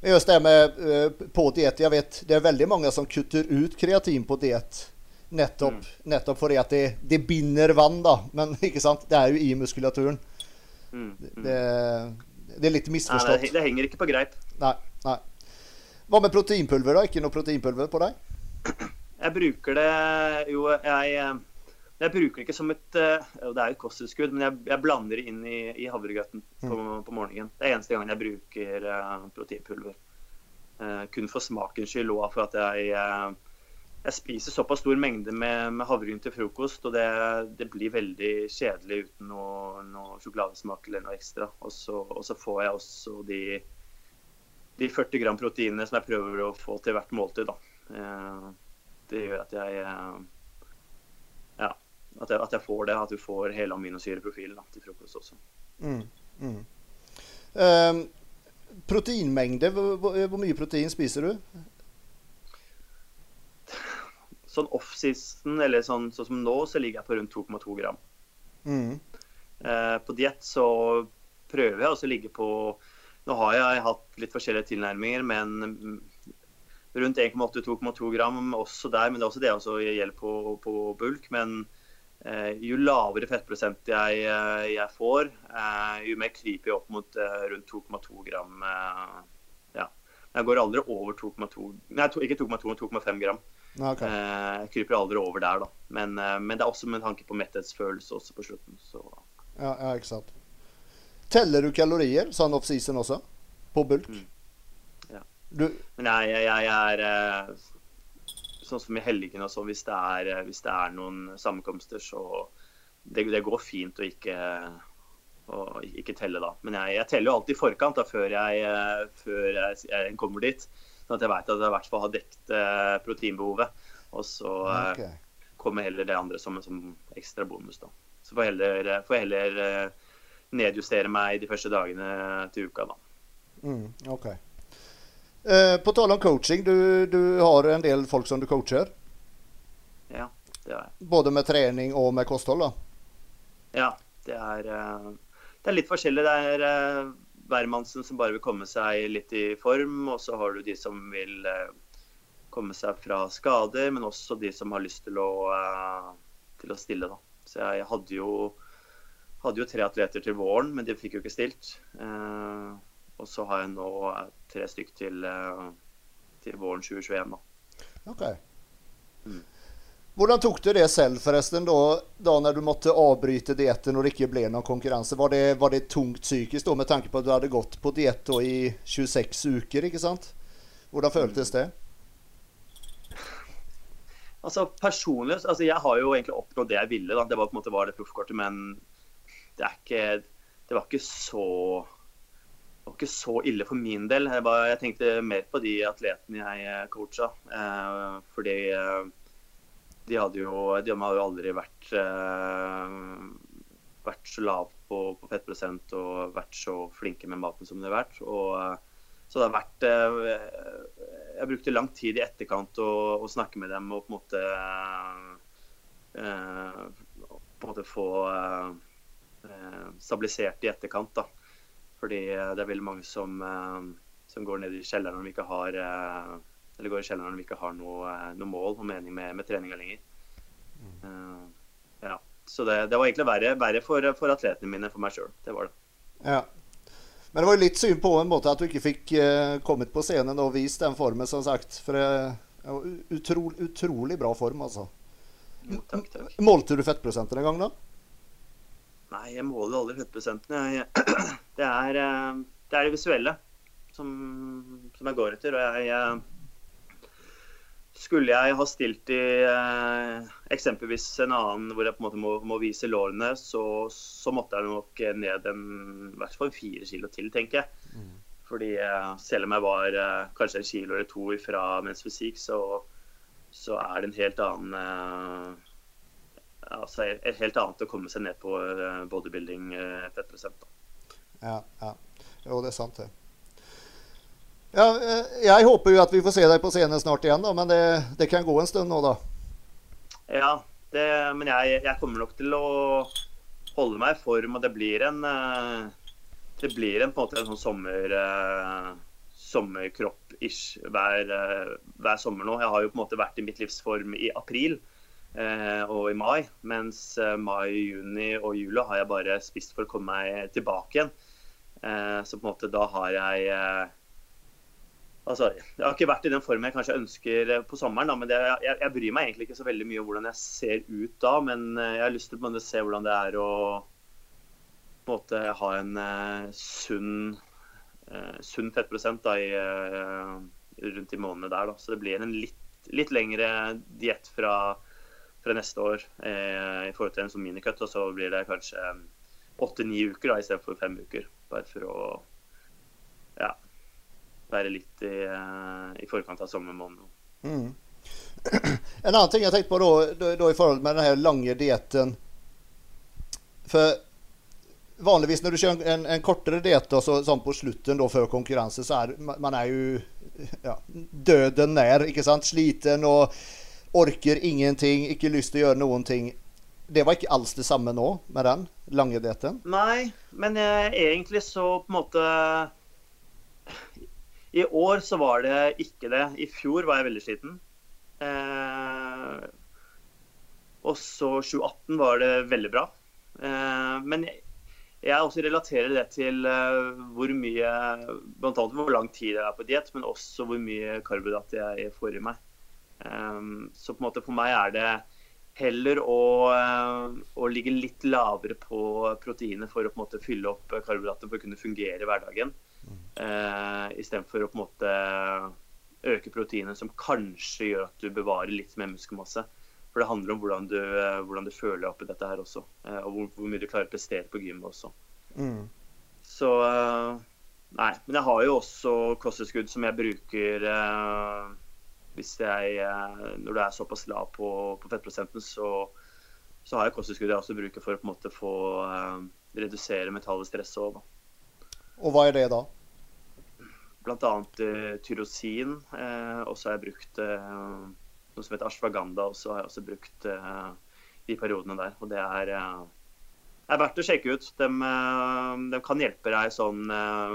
Just det med uh, på diett. Jeg vet det er veldig mange som kutter ut kreatin på diett. Nettopp, mm. nettopp fordi at det, det, binder vann, da. Men ikke sant? det er jo i muskulaturen. Mm. Mm. Det, det, er litt misforstått. Nei, det, henger ikke på greip. Nei, nei. Hva med proteinpulver, da? Ikke noe proteinpulver på deg? Jeg bruker det Jo, jeg, jeg bruker det ikke som et Det er jo et kosttilskudd, men jeg, jeg, blander det inn i, i havregrøten på, mm. på, morgenen. Det er eneste gangen jeg bruker uh, proteinpulver. Uh, kun for smakens skyld og for at jeg uh, jeg spiser såpass stor mengde med, med havregryn til frokost, og det, det, blir veldig kjedelig uten noe, noe sjokoladesmak eller noe ekstra. Og så, og så, får jeg også de, de 40 gram proteinene som jeg prøver å få til hvert måltid. Da. det gjør at jeg, eh, at jeg, at jeg får det, at du får hele aminosyreprofilen til frokost også. Mm, mm. Um, proteinmengde, hvor, hvor mye protein spiser du? sånn off-season, eller sånn, sånn, som nå, så ligger jeg på rundt 2,2 gram. Mm. Uh, på diett så prøver jeg også å ligge på Nå har jeg hatt litt forskjellige tilnærminger, men rundt 1,8-2,2 gram også der. Men det er også det også gjelder på, på bulk. Men jo lavere fettprosent jeg, eh, jeg får, eh, jo mer kryper jeg opp mot eh, rundt 2,2 gram. Eh, ja. Jeg går aldri over 2,2 Nei, ikke 2,2, men 2,5 gram. Okay. Jeg eh, kryper aldri over der, da. Men, eh, men, det er også med tanke på metthetsfølelse også på slutten. Så. Ja, ja, ikke sant. Teller du kalorier sånn off-season også? På bulk? Mm. Ja. Du... Nei, jeg, jeg, jeg, er eh, sånn som i helgene og sånn, hvis, hvis, det er noen sammenkomster, så det, det går fint å ikke, å ikke telle da. Men jeg, jeg teller jo alltid i forkant da, før, jeg, før jeg, kommer dit. Sånn at jeg vet at jeg i hvert fall har dekket eh, proteinbehovet. Og så eh, okay. kommer heller det andre som, som ekstra bonus. da. Så får jeg heller, får jeg heller eh, nedjustere meg de første dagene til uka, da. Mm, ok. På tale om coaching, du, du, har en del folk som du coacher? Ja, det har jeg. Både med trening og med kosthold? da? Ja, det er, det er litt forskjellig. Det er hvermannsen som bare vil komme seg litt i form. Og så har du de som vil eh, komme seg fra skader, men også de som har lyst til å, eh, til å stille. Da. Så jeg hadde jo, hadde jo, tre atleter til våren, men de fikk jo ikke stilt. Eh, og så har jeg nå tre stykk til, til våren 2021. Da. Ok. Mm. Hvordan tok du det selv, forresten, da, da når du måtte avbryte dietten og det ikke ble noen konkurranse? Var det, var det tungt psykisk da, med tanke på at du hadde gått på diett i 26 uker? ikke sant? Hvordan føltes det? Altså Personlig altså Jeg har jo egentlig oppnådd det jeg ville. Da. Det var på en måte var det proffkortet, men det, ikke, det var ikke så var ikke så ille for min del. Jeg, bare, jeg tenkte mer på de atletene jeg coacha. Eh, fordi eh, de hadde jo, de hadde jo aldri vært, eh, vært så lave på, på, fettprosent og vært så flinke med maten som de har vært. Og, uh, så det har vært eh, Jeg brukte lang tid i etterkant å, å snakke med dem og på en måte på en måte få stabilisert i etterkant. da. Fordi det er veldig mange som, som går ned i kjelleren når vi ikke har eller går i kjelleren når vi ikke har noe, noe mål og mening med, med treninga lenger. Mm. Uh, ja. Så det, det, var egentlig verre, verre for, for, atletene mine enn for meg sjøl. Det var det. Ja. Men det var jo litt synd på en måte at du ikke fikk uh, kommet på scenen og vist den formen, som sagt. For var utrolig, utrolig bra form, altså. Jo, takk, takk. Målte du fettprosenten en gang, da? Nei, jeg måler aldri fettprosenten. det, er, uh, det er det visuelle som, som jeg går etter. Og jeg, jeg skulle jeg ha stilt i eh, eksempelvis en annen hvor jeg på en måte må, må vise lårene, så, så, måtte jeg nok ned en, i hvert fall fire kilo til, tenker jeg. Mm. Fordi eh, selv om jeg var eh, kanskje en kilo eller to fra mens fysikk, så, så, er det en helt annen eh, altså helt annet å komme seg ned på eh, bodybuilding eh, fettprosent. Ja, ja. Jo, det er sant, det. Ja, eh, jeg håper jo at vi får se deg på scenen snart igjen, da, men det, det kan gå en stund nå, da. Ja, det, men jeg, jeg, kommer nok til å holde meg i form, og det blir en Det blir en, på en måte en sånn sommer, sommerkropp-ish hver, hver, sommer nå. Jeg har jo på en måte vært i mitt livs form i april og i mai. Mens eh, mai, juni og juli har jeg bare spist for å komme meg tilbake igjen. Eh, så på en måte da har jeg eh, Altså, jeg har ikke vært i den formen jeg kanskje ønsker på sommeren, da, men det, jeg, jeg, bryr meg egentlig ikke så veldig mye om hvordan jeg ser ut da. Men jeg har lyst til å se hvordan det er å på en måte ha en uh, sunn uh, sunn fettprosent da, i, uh, rundt de månedene der. Da. Så det blir en litt, litt lengre diett fra, fra, neste år i forhold til en sånn minicut. Og så blir det kanskje åtte-ni uker da, istedenfor fem uker. Bare for å ja, være litt i, i forkant av sommermåneden. Mm. En annen ting jeg tenkte på da, da, i forhold med den lange dietten For vanligvis når du kjører en, en kortere diett sånn på slutten da, før konkurranse, så er man er jo ja, døden nær. ikke sant? Sliten og orker ingenting, ikke lyst til å gjøre noen ting. Det var ikke alls det samme nå med den lange dietten? Nei, men jeg, egentlig så på en måte I år så var det ikke det. I fjor var jeg veldig sliten. Eh, og så 2018 var det veldig bra. Eh, men jeg, også relaterer det til uh, hvor mye Blant annet hvor lang tid jeg er på diett, men også hvor mye karbohydrater jeg får i meg. Um, så på en måte for meg er det heller å, uh, å ligge litt lavere på proteinet for å på en måte fylle opp karbohydrater for å kunne fungere i hverdagen. Uh, Istedenfor å på en måte øke proteinet, som kanskje gjør at du bevarer litt mer muskelmasse. For det handler om hvordan du, eh, hvordan du føler oppi dette her også. uh, og hvor, hvor, mye du klarer å prestere på gymmet også. Mm. Så uh, Nei. Men jeg har jo også kosttilskudd som jeg bruker eh, hvis jeg Når du er såpass lav på, på fettprosenten, så, så, har jeg kosttilskudd jeg også bruker for å på en måte få uh, redusere metallet stress òg. Og hva er det da? Bl.a. Uh, tyrosin. Uh, og så har jeg brukt uh, noe som heter ashwaganda også, har jeg også brukt uh, de periodene der. Og det er, er verdt å sjekke ut. De, de kan hjelpe deg sånn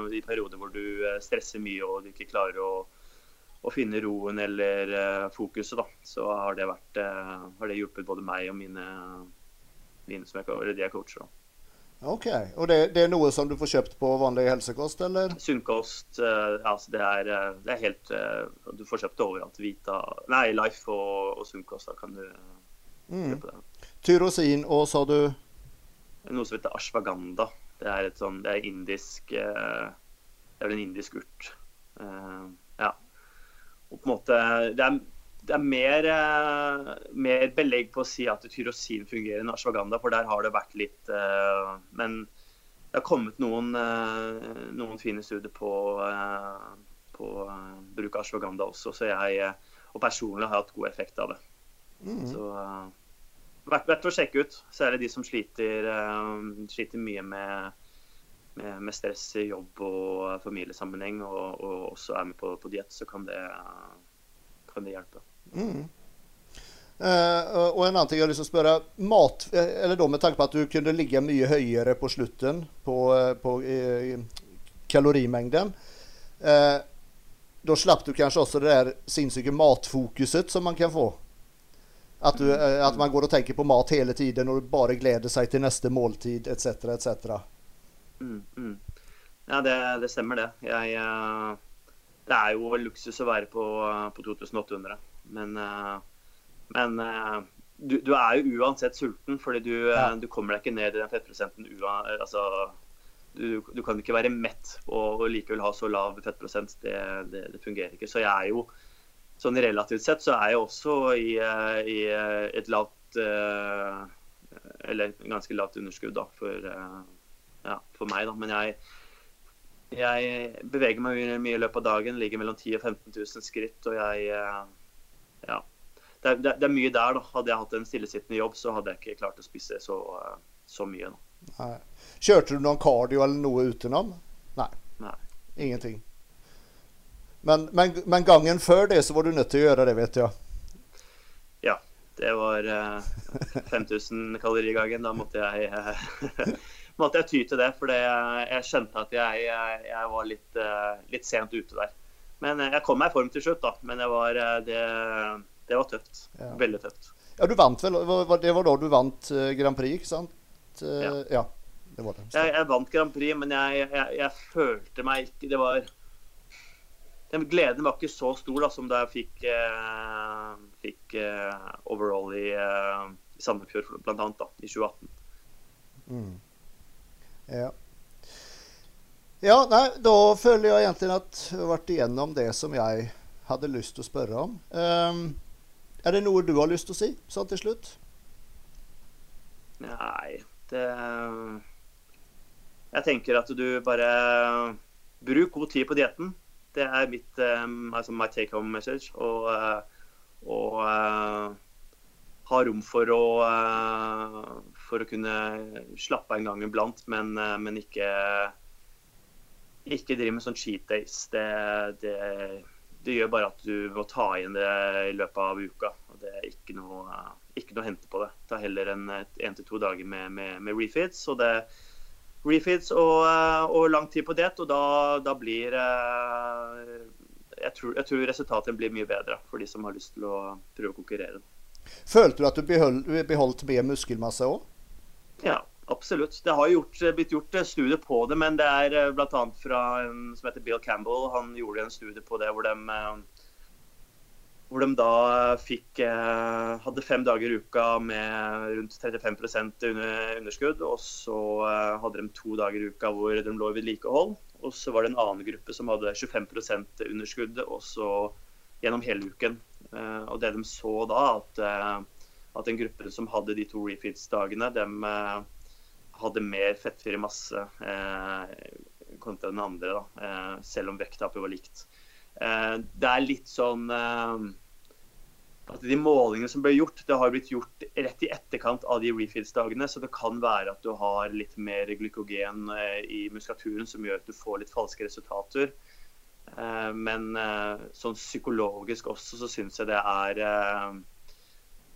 i perioder hvor du stresser mye og du ikke klarer å, å finne roen eller fokuset. Da. Så har det, vært, har det hjulpet både meg og mine, mine som jeg, eller de jeg coacher. Da. Ok, Og det, det, er noe som du får kjøpt på vanlig helsekost, eller? Sunnkost. Uh, altså det, er, det er helt uh, Du får kjøpt det overalt. Vita Nei, Life og, og Sunnkost. Da kan du mm. kjøpe det. Tyrosin og sa du? Noe som heter ashwaganda. Det er et sånn Det er indisk uh, Det er vel en indisk urt. ja. Og på en måte Det er det er mer, eh, mer, belegg på å si at tyrosin fungerer enn ashwaganda, for der har det vært litt eh, Men det har kommet noen, eh, noen fine studier på, på bruk av ashwaganda også, så jeg og personlig har hatt god effekt av det. Mm. Så verdt, verdt å sjekke ut. Særlig de som sliter, sliter mye med, med, med, stress i jobb og familiesammenheng, og, og også er med på, på diett, så kan det, kan det hjelpe. Mm. Uh, og en annen ting jeg har lyst til å spørre mat, eh, eller da Med tanke på at du kunne ligge mye høyere på slutten på, eh, på uh, kalorimengden. Uh, da slapp du kanskje også det der sinnssyke matfokuset som man kan få. At, du, at, man går og tenker på mat hele tiden og bare gleder seg til neste måltid etc. etc. Mm, mm. Ja, det, det, stemmer det. Jeg, det er jo luksus å være på, på 2800. Men, eh, men eh, du, du, er jo uansett sulten, fordi du, eh, ja. du kommer deg ikke ned i den fettprosenten. Altså, du, du, kan ikke være mett og, likevel ha så lav fettprosent. Det, det, det, fungerer ikke. Så jeg er jo sånn relativt sett så er jeg også i, i et lavt Eller ganske lavt underskudd da, for, ja, for meg, da. Men jeg, jeg beveger meg mye i løpet av dagen. Ligger mellom 10 og 15 000 skritt. Og jeg ja. Det er, det, er, mye der, da. Hadde jeg hatt en stillesittende jobb, så hadde jeg ikke klart å spise så, så mye. Da. Nei. Kjørte du noen cardio eller noe utenom? Nei. Nei. Ingenting. Men, men, men, gangen før det så var du nødt til å gjøre det, vet jeg. Ja. Det var eh, 5000 kalorier gangen. Da måtte jeg, måtte jeg ty til det. For jeg skjønte at jeg, jeg, jeg var litt, litt, sent ute der. Men jeg kom meg i form til slutt, da. Men det var, det, det var tøft. Ja. Veldig tøft. Ja, du vant vel Det var da du vant Grand Prix, ikke sant? Ja. ja det var det. Jeg, jeg, vant Grand Prix, men jeg, jeg følte meg ikke Det var den gleden var ikke så stor da, som da jeg fikk, eh, fikk eh, overall i, eh, i Sandefjord, bl.a. i 2018. Mm. Ja. ja, nei, da føler jeg egentlig at jeg har vært igjennom det som jeg hadde lyst til å spørre om. Um, er det noe du har lyst til å si sånn til slutt? Nei, det Jeg tenker at du bare Bruk god tid på dietten. Det er mitt um, altså my take home message. Og, uh, og uh, ha rom for å, uh, for å kunne slappe av en gang iblant, men, men ikke, ikke drive med sånn cheat days. Det, det, det, gjør bare at du må ta igjen det i løpet av uka. og Det er ikke noe, ikke noe å hente på det. Ta heller en én til to dager med, med, med refeeds. og det refeeds og, eh, og, lang tid på diett. Og da, da blir eh, jeg tror, jeg tror, resultatet blir mye bedre for de som har lyst til å prøve å konkurrere. Følte du at du beholdt, beholdt mer muskelmasse òg? Ja, absolutt. Det har gjort, blitt gjort studier på det, men det er bl.a. fra en som heter Bill Campbell. Han gjorde en studie på det hvor de hvor de da fikk, eh, hadde fem dager i uka med rundt 35% underskudd. Og så eh, hadde de to dager i uka hvor de lå i vedlikehold. Og så var det en annen gruppe som hadde 25% underskudd også gjennom hele uken. Eh, og det de så da, at, at den gruppen som hadde de to refeeds-dagene, de hadde mer fettfri masse kontra den andre, da, selv om vekttapet var likt. Det er litt sånn at de målingene som ble gjort, det har blitt gjort rett i etterkant av de refeeds-dagene. Så det kan være at du har litt mer glykogen eh, i muskulaturen som gjør at du får litt falske resultater. Eh, men eh, sånn psykologisk også så syns jeg det er,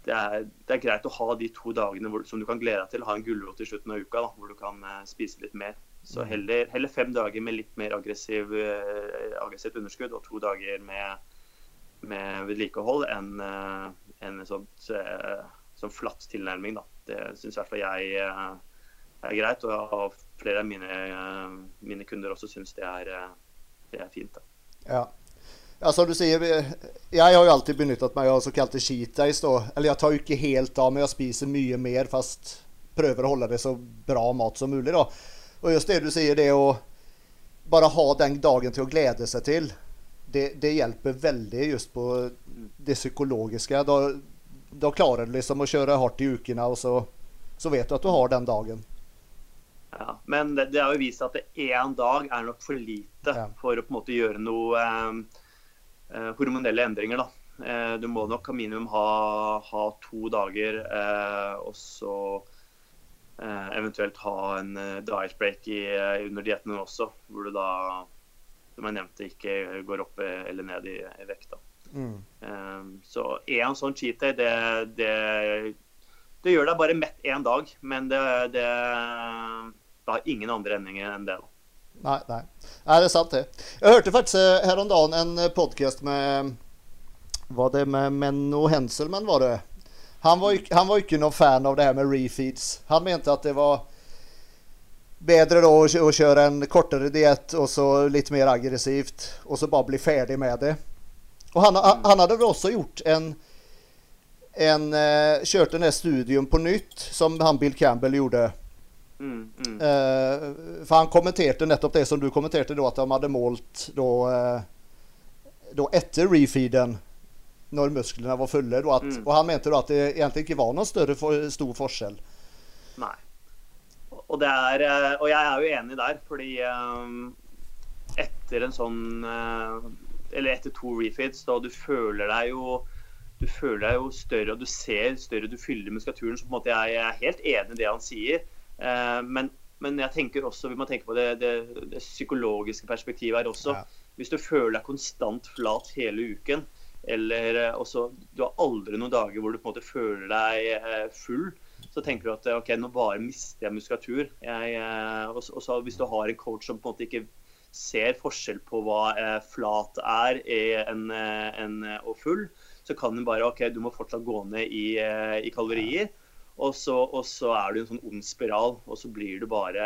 det er, det er greit å ha de to dagene hvor, som du kan glede deg til. Ha en gulrot i slutten av uka da, hvor du kan spise litt mer. Så mm. heller, heller fem dager med litt mer aggressiv, aggressivt underskudd og to dager med med vedlikehold enn uh, en sånt, sånn flatt tilnærming. Da. Det syns i hvert fall jeg er greit, og flere av mine, mine kunder også syns det, det, er fint. Da. Ja. Ja, som du sier, jeg har jo alltid benyttet meg av såkalte cheat days. Da. Eller jeg tar jo ikke helt av, men jeg spiser mye mer, fast prøver å holde det så bra mat som mulig. Da. Og just det du sier, det å bare ha den dagen til å glede seg til det, det, hjelper veldig just på det psykologiske. Da, da klarer du liksom å kjøre hardt i ukene, og så, så, vet du at du har den dagen. Ja, Men det, det har jo vist seg at én dag er nok for lite ja. for å på en måte gjøre noe eh, eh hormonelle endringer. da. Eh, du må nok minimum ha, ha to dager, eh, og så eh, eventuelt ha en eh, diet break i, under dietten også, hvor du da som jeg nevnte, ikke går opp eller ned i, i vekt. Mm. Um, så én sånn cheat day, det, det, det, gjør deg bare mett én dag. Men det, det, det, har ingen andre endringer enn det. Nei, nei. nei, det er sant, det. Jeg hørte faktisk eh, her om dagen en eh, podkast med Var det med Menno Henselmann, var det? Han var, han var ikke noen fan av det her med refeeds. Han mente at det var bedre da å kjøre en kortere diett og så litt mer aggressivt. Og så bare bli ferdig med det. Og han, han hadde vel også gjort en, en uh, Kjørt den studien på nytt, som han Bill Campbell gjorde. Mm, mm. Uh, for han kommenterte nettopp det som du kommenterte, da, at de hadde målt da, uh, da etter refeeden når musklene var fulle. Da, at, mm. Og han mente da at det egentlig ikke var noen større for, stor forskjell. Nei. Og, er, eh, og, jeg er jo enig der, fordi um, etter en sånn Eller etter to refeeds, da du føler deg jo du føler deg jo større og du ser større, du fyller muskulaturen. Så på en måte jeg, jeg er helt enig i det han sier. Uh, men, men, jeg tenker også, vi må tenke på det, det, det psykologiske perspektivet her også. Ja. Hvis du føler deg konstant flat hele uken, eller også, Du har aldri noen dager hvor du på en måte føler deg full. Så tenker du at OK, nå bare mister jeg muskulatur. Jeg, og så Hvis du har en coach som på en måte ikke ser forskjell på hva flat er en, en, og full, så kan du bare OK, du må fortsatt gå ned i, i kalorier. Og så, og så, er du i en sånn ond spiral, og så blir du bare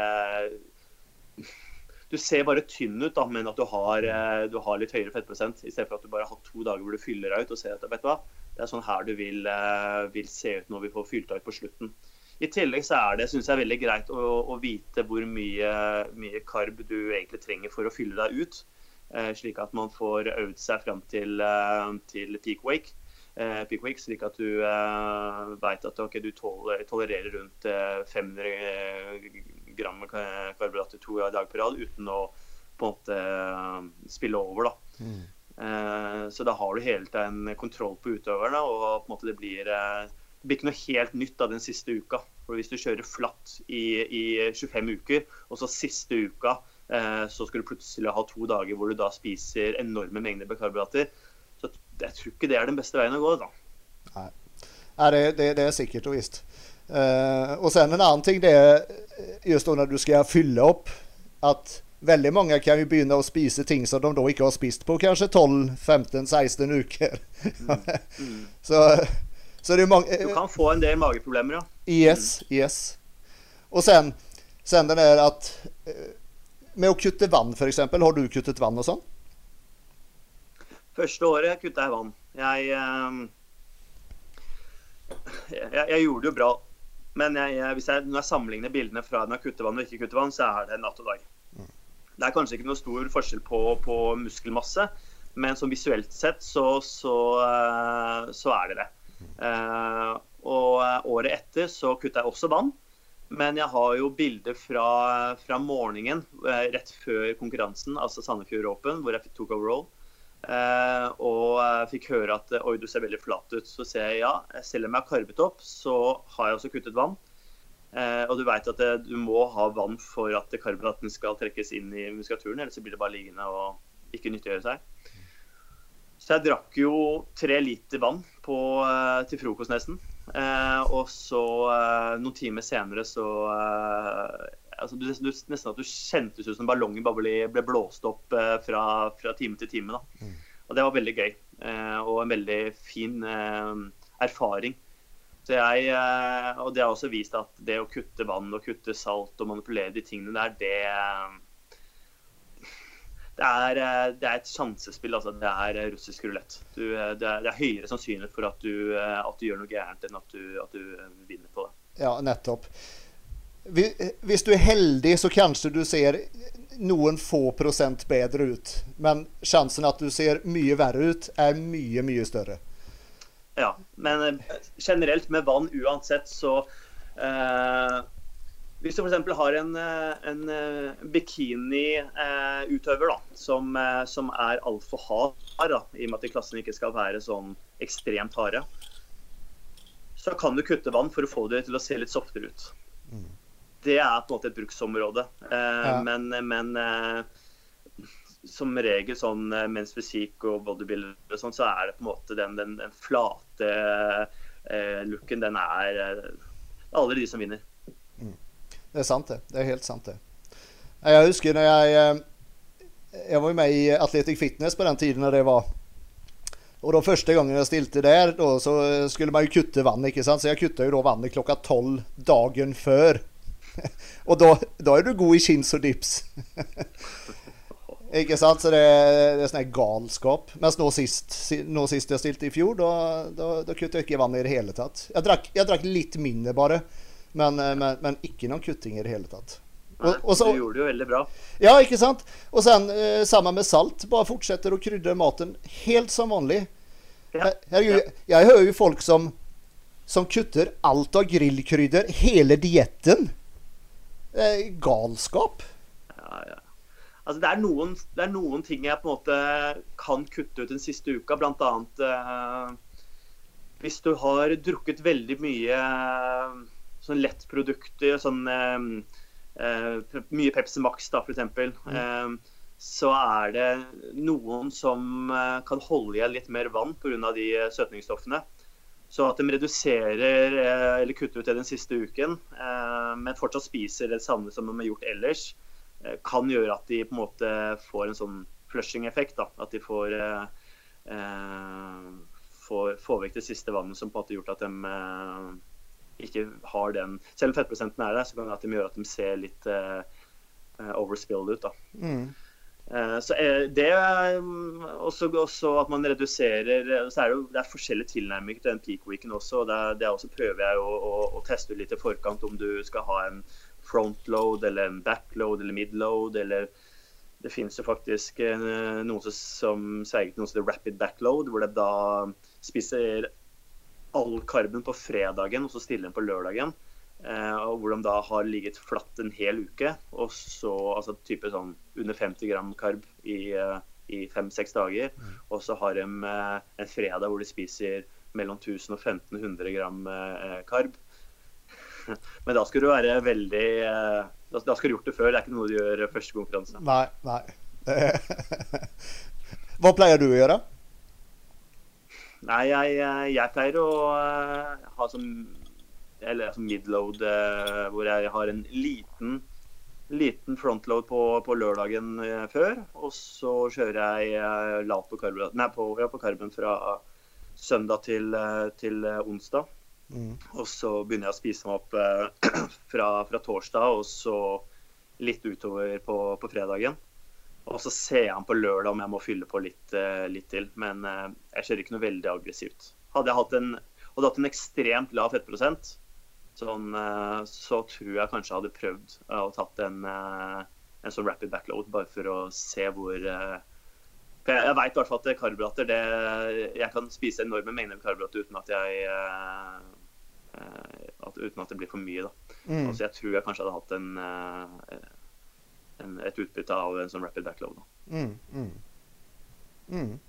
Du ser bare tynn ut, da, men at du har, eh, du har litt høyere fettprosent. I stedet for at du bare har to dager hvor du fyller deg ut og ser at vet du hva, det er sånn her du vil, eh, vil se ut når vi får fylt deg ut på slutten. I tillegg så er det synes jeg, veldig greit å, å vite hvor mye, mye, karb du egentlig trenger for å fylle deg ut. Eh, slik at man får øvd seg fram til, til peak wake eh, slik at du uh, vet at okay, du tolererer rundt 500 eh, gram karbohydrater to dager på rad uten å på en måte eh, spille over. da. Mm. Eh, så da har du hele tiden kontroll på utøverne, og på en måte det blir, det blir ikke noe helt nytt av den siste uka. For Hvis du kjører flatt i, i 25 uker, og så siste uka så skal du plutselig ha to dager hvor du da spiser enorme mengder karbohydrater, jeg tror ikke det er den beste veien å gå. da. Nei, Nei det, det, det, er sikkert og visst. Uh, og sen en annen ting det er just når du skal fylle opp, at veldig mange kan jo begynne å spise ting som de da ikke har spist på kanskje 12-15-16 uker. mm. Mm. så, så, det er mange Du kan få en del mageproblemer, ja. Yes, mm. yes. Og sen, sen den er at eh, Med å kutte vann, f.eks. Har du kuttet vann og sånn? Første året kutta jeg vann. Jeg, ehm, jeg, jeg, gjorde det jo bra. Men jeg, jeg, når jeg sammenligner bildene fra når jeg kutter vann og ikke kutter vann, så er det natt og dag. Det er kanskje ikke noe stor forskjell på, på muskelmasse, men som visuelt sett så, så, eh, så er det det. Uh, og året etter så kutta jeg også vann. Men jeg har jo bilder fra, fra morgenen rett før konkurransen, altså Sandefjord Open, hvor jeg tok overall. Uh, og jeg fikk høre at oi, du ser veldig flat ut. Så sier jeg ja, selv om jeg har karbet opp, så har jeg også kuttet vann. Og du vet at det, du må ha vann for at karbonaten skal trekkes inn i muskulaturen, ellers blir det bare liggende og ikke nyttiggjøre seg. Så jeg drakk jo tre liter vann på, til frokost nesten. og så noen timer senere så altså, du, du, Nesten at du kjentes ut som ballongen bare ble, ble blåst opp eh, fra, fra, time til time. Da. Mm. Og det var veldig gøy. Eh, og en veldig fin eh, erfaring. Så jeg, eh, og det har også vist at det å kutte vann og kutte salt og manipulere de tingene der, det det er, eh, det er, et sjansespill. Altså. Det er russisk rulett. Det, det, er høyere sannsynlighet for at du, at du, gjør noe gærent enn at du, at du vinner på det. Ja, nettopp. Hvis du er heldig, så kanskje du ser noen få prosent bedre ut. Men sjansen at du ser mye verre ut, er mye, mye større. Ja, men eh, generelt med vann uansett, så eh, Hvis du f.eks. har en, eh, en eh, bikiniutøver eh, som, som, er altfor hard, da, i og med at klassen ikke skal være sånn ekstremt harde, så kan du kutte vann for å få det til å se litt softere ut. Mm det er på en måte et bruksområde. Eh, ja. Men, men eh, som regel sånn eh, mens fysikk og bodybuilder og sånn, så er det på en måte den, den, den flate looken, den er alle de som vinner. Mm. Det er sant, det. Det er helt sant, det. Jeg husker når jeg Jeg var jo med i Athletic Fitness på den tiden når det var og da Første gangen jeg stilte der, da, så skulle man jo kutte vann. ikke sant? Så jeg kutta jo da vannet klokka tolv dagen før. og da, da, er du god i chins og dips. Ikke sant? Så det, det er sånn galskap. Mens nå sist, nå sist jeg stilte i fjor, da, da, da kutta jeg ikke vann i det hele tatt. Jeg drakk, jeg drakk litt mindre, bare. Men, eh, men, men, ikke noen kutting i det hele tatt. Og, og så, du gjorde det jo veldig bra. Ja, ikke sant? Og sen eh, sammen med salt. Bare fortsetter å krydre maten helt som vanlig. Ja. Jeg, jeg, jeg hører jo folk som, som kutter alt av grillkrydder, hele dietten. Eh, galskap. Ja, ja. Altså, det, er noen, det, er noen, ting jeg på en måte kan kutte ut den siste uka. Annet eh, hvis du har drukket veldig mye eh, sånn lettprodukter, sånn eh, eh, mye Pepsi Max da, f.eks. Mm. Eh, så er det noen som kan holde igjen litt mer vann pga. de søtningsstoffene. Så at de reduserer eh, eller kutter ut det den siste uken, men fortsatt spiser det samme som de har gjort ellers, kan gjøre at de på en måte får en sånn flushing-effekt. At de får, får, får, vekk det siste vannet som på en måte har gjort at de ikke har den Selv om fettprosenten er der, så kan det at de gjøre at de ser litt overspilled ut. da. Mm. Eh, så det er mm, også, også, at man reduserer så er det, jo, det er forskjellige tilnærminger til den peak-weeken også. Det, det også prøver jeg å, å, å, teste litt i forkant om du skal ha en frontload eller en backload eller midload. eller Det finnes jo faktisk eh, noen som sverger til noe som heter rapid backload, hvor det da spiser all karben på fredagen og så stiller den på lørdagen. Eh, og hvor de da har ligget flatt en hel uke. Og så altså type sånn under 50 gram karb i, eh, i fem-seks dager. Mm. Og så har de eh, en fredag hvor de spiser mellom 1000 og 1500 gram karb. Men da skal du være veldig Da, da skal du gjort det før. Det er ikke noe du gjør første konkurranse. Nei, nei. Hva pleier du å gjøre? Nei, jeg, jeg pleier å ha som eller altså midload, eh, hvor jeg har en liten, liten frontload på, på lørdagen eh, før. Og så kjører jeg eh, lavt på, karben, nei, på, ja, på karben fra søndag til, til onsdag. Mm. Og så begynner jeg å spise meg opp fra, fra, torsdag og så litt utover på, på, fredagen. Og så ser jeg an på lørdag om jeg må fylle på litt, litt til. Men jeg kjører ikke noe veldig aggressivt. Hadde jeg hatt en, hadde hatt en ekstremt lav fettprosent, sånn, eh, så tror jeg kanskje jeg hadde prøvd å tatt en, eh, en sånn rapid backload, bare for å se hvor eh, for Jeg, jeg veit i hvert fall at karbohydrater det, Jeg kan spise enorme mengder karbohydrater uten at jeg at, uten at det blir for mye. da. Mm. Altså, jeg tror jeg kanskje hadde hatt en, en, et utbytte av en sånn rapid backload. Da. Mm, mm. Mm.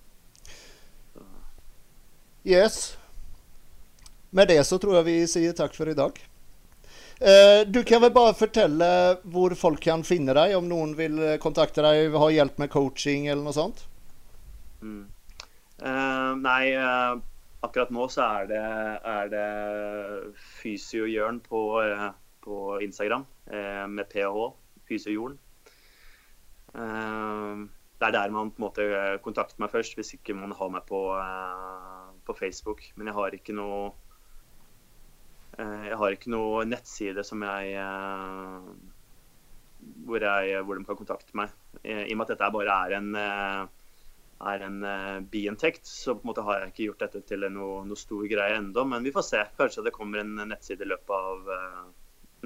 Yes. Med det så tror jeg vi sier takk for i dag. Eh, du kan vel bare fortelle hvor folk kan finne deg, om noen vil kontakte deg, ha hjelp med coaching eller noe sånt? Mm. Uh, nei, uh, akkurat nå så er det, er det Fysiojørn på, uh, på Instagram med ph, Fysiojorden. det er der man på en måte kontakter meg først, hvis ikke man har meg på, på Facebook. Men jeg har ikke noe jeg har ikke noe nettside som jeg eh, hvor, jeg, hvor de kan kontakte meg. Eh, I og med at dette bare er en, er en biinntekt, så på en måte har jeg ikke gjort dette til noe, noe stor greie ennå. Men vi får se. Kanskje det kommer en nettside i løpet av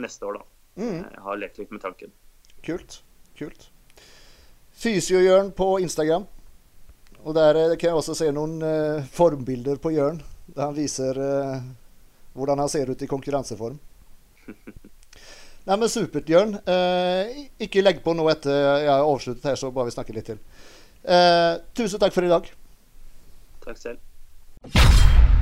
neste år, da. Mm. Jeg har lekt litt med tanken. Kult. Kult. Fysiojørn på Instagram. Og der kan jeg også se noen formbilder på Jørn. Der han viser hvordan han ser ut i konkurranseform. Nei, men Supert, Jørn. Eh, ikke legg på noe etter jeg har avsluttet her, så bare vi snakker litt til. Eh, tusen takk for i dag. Takk selv.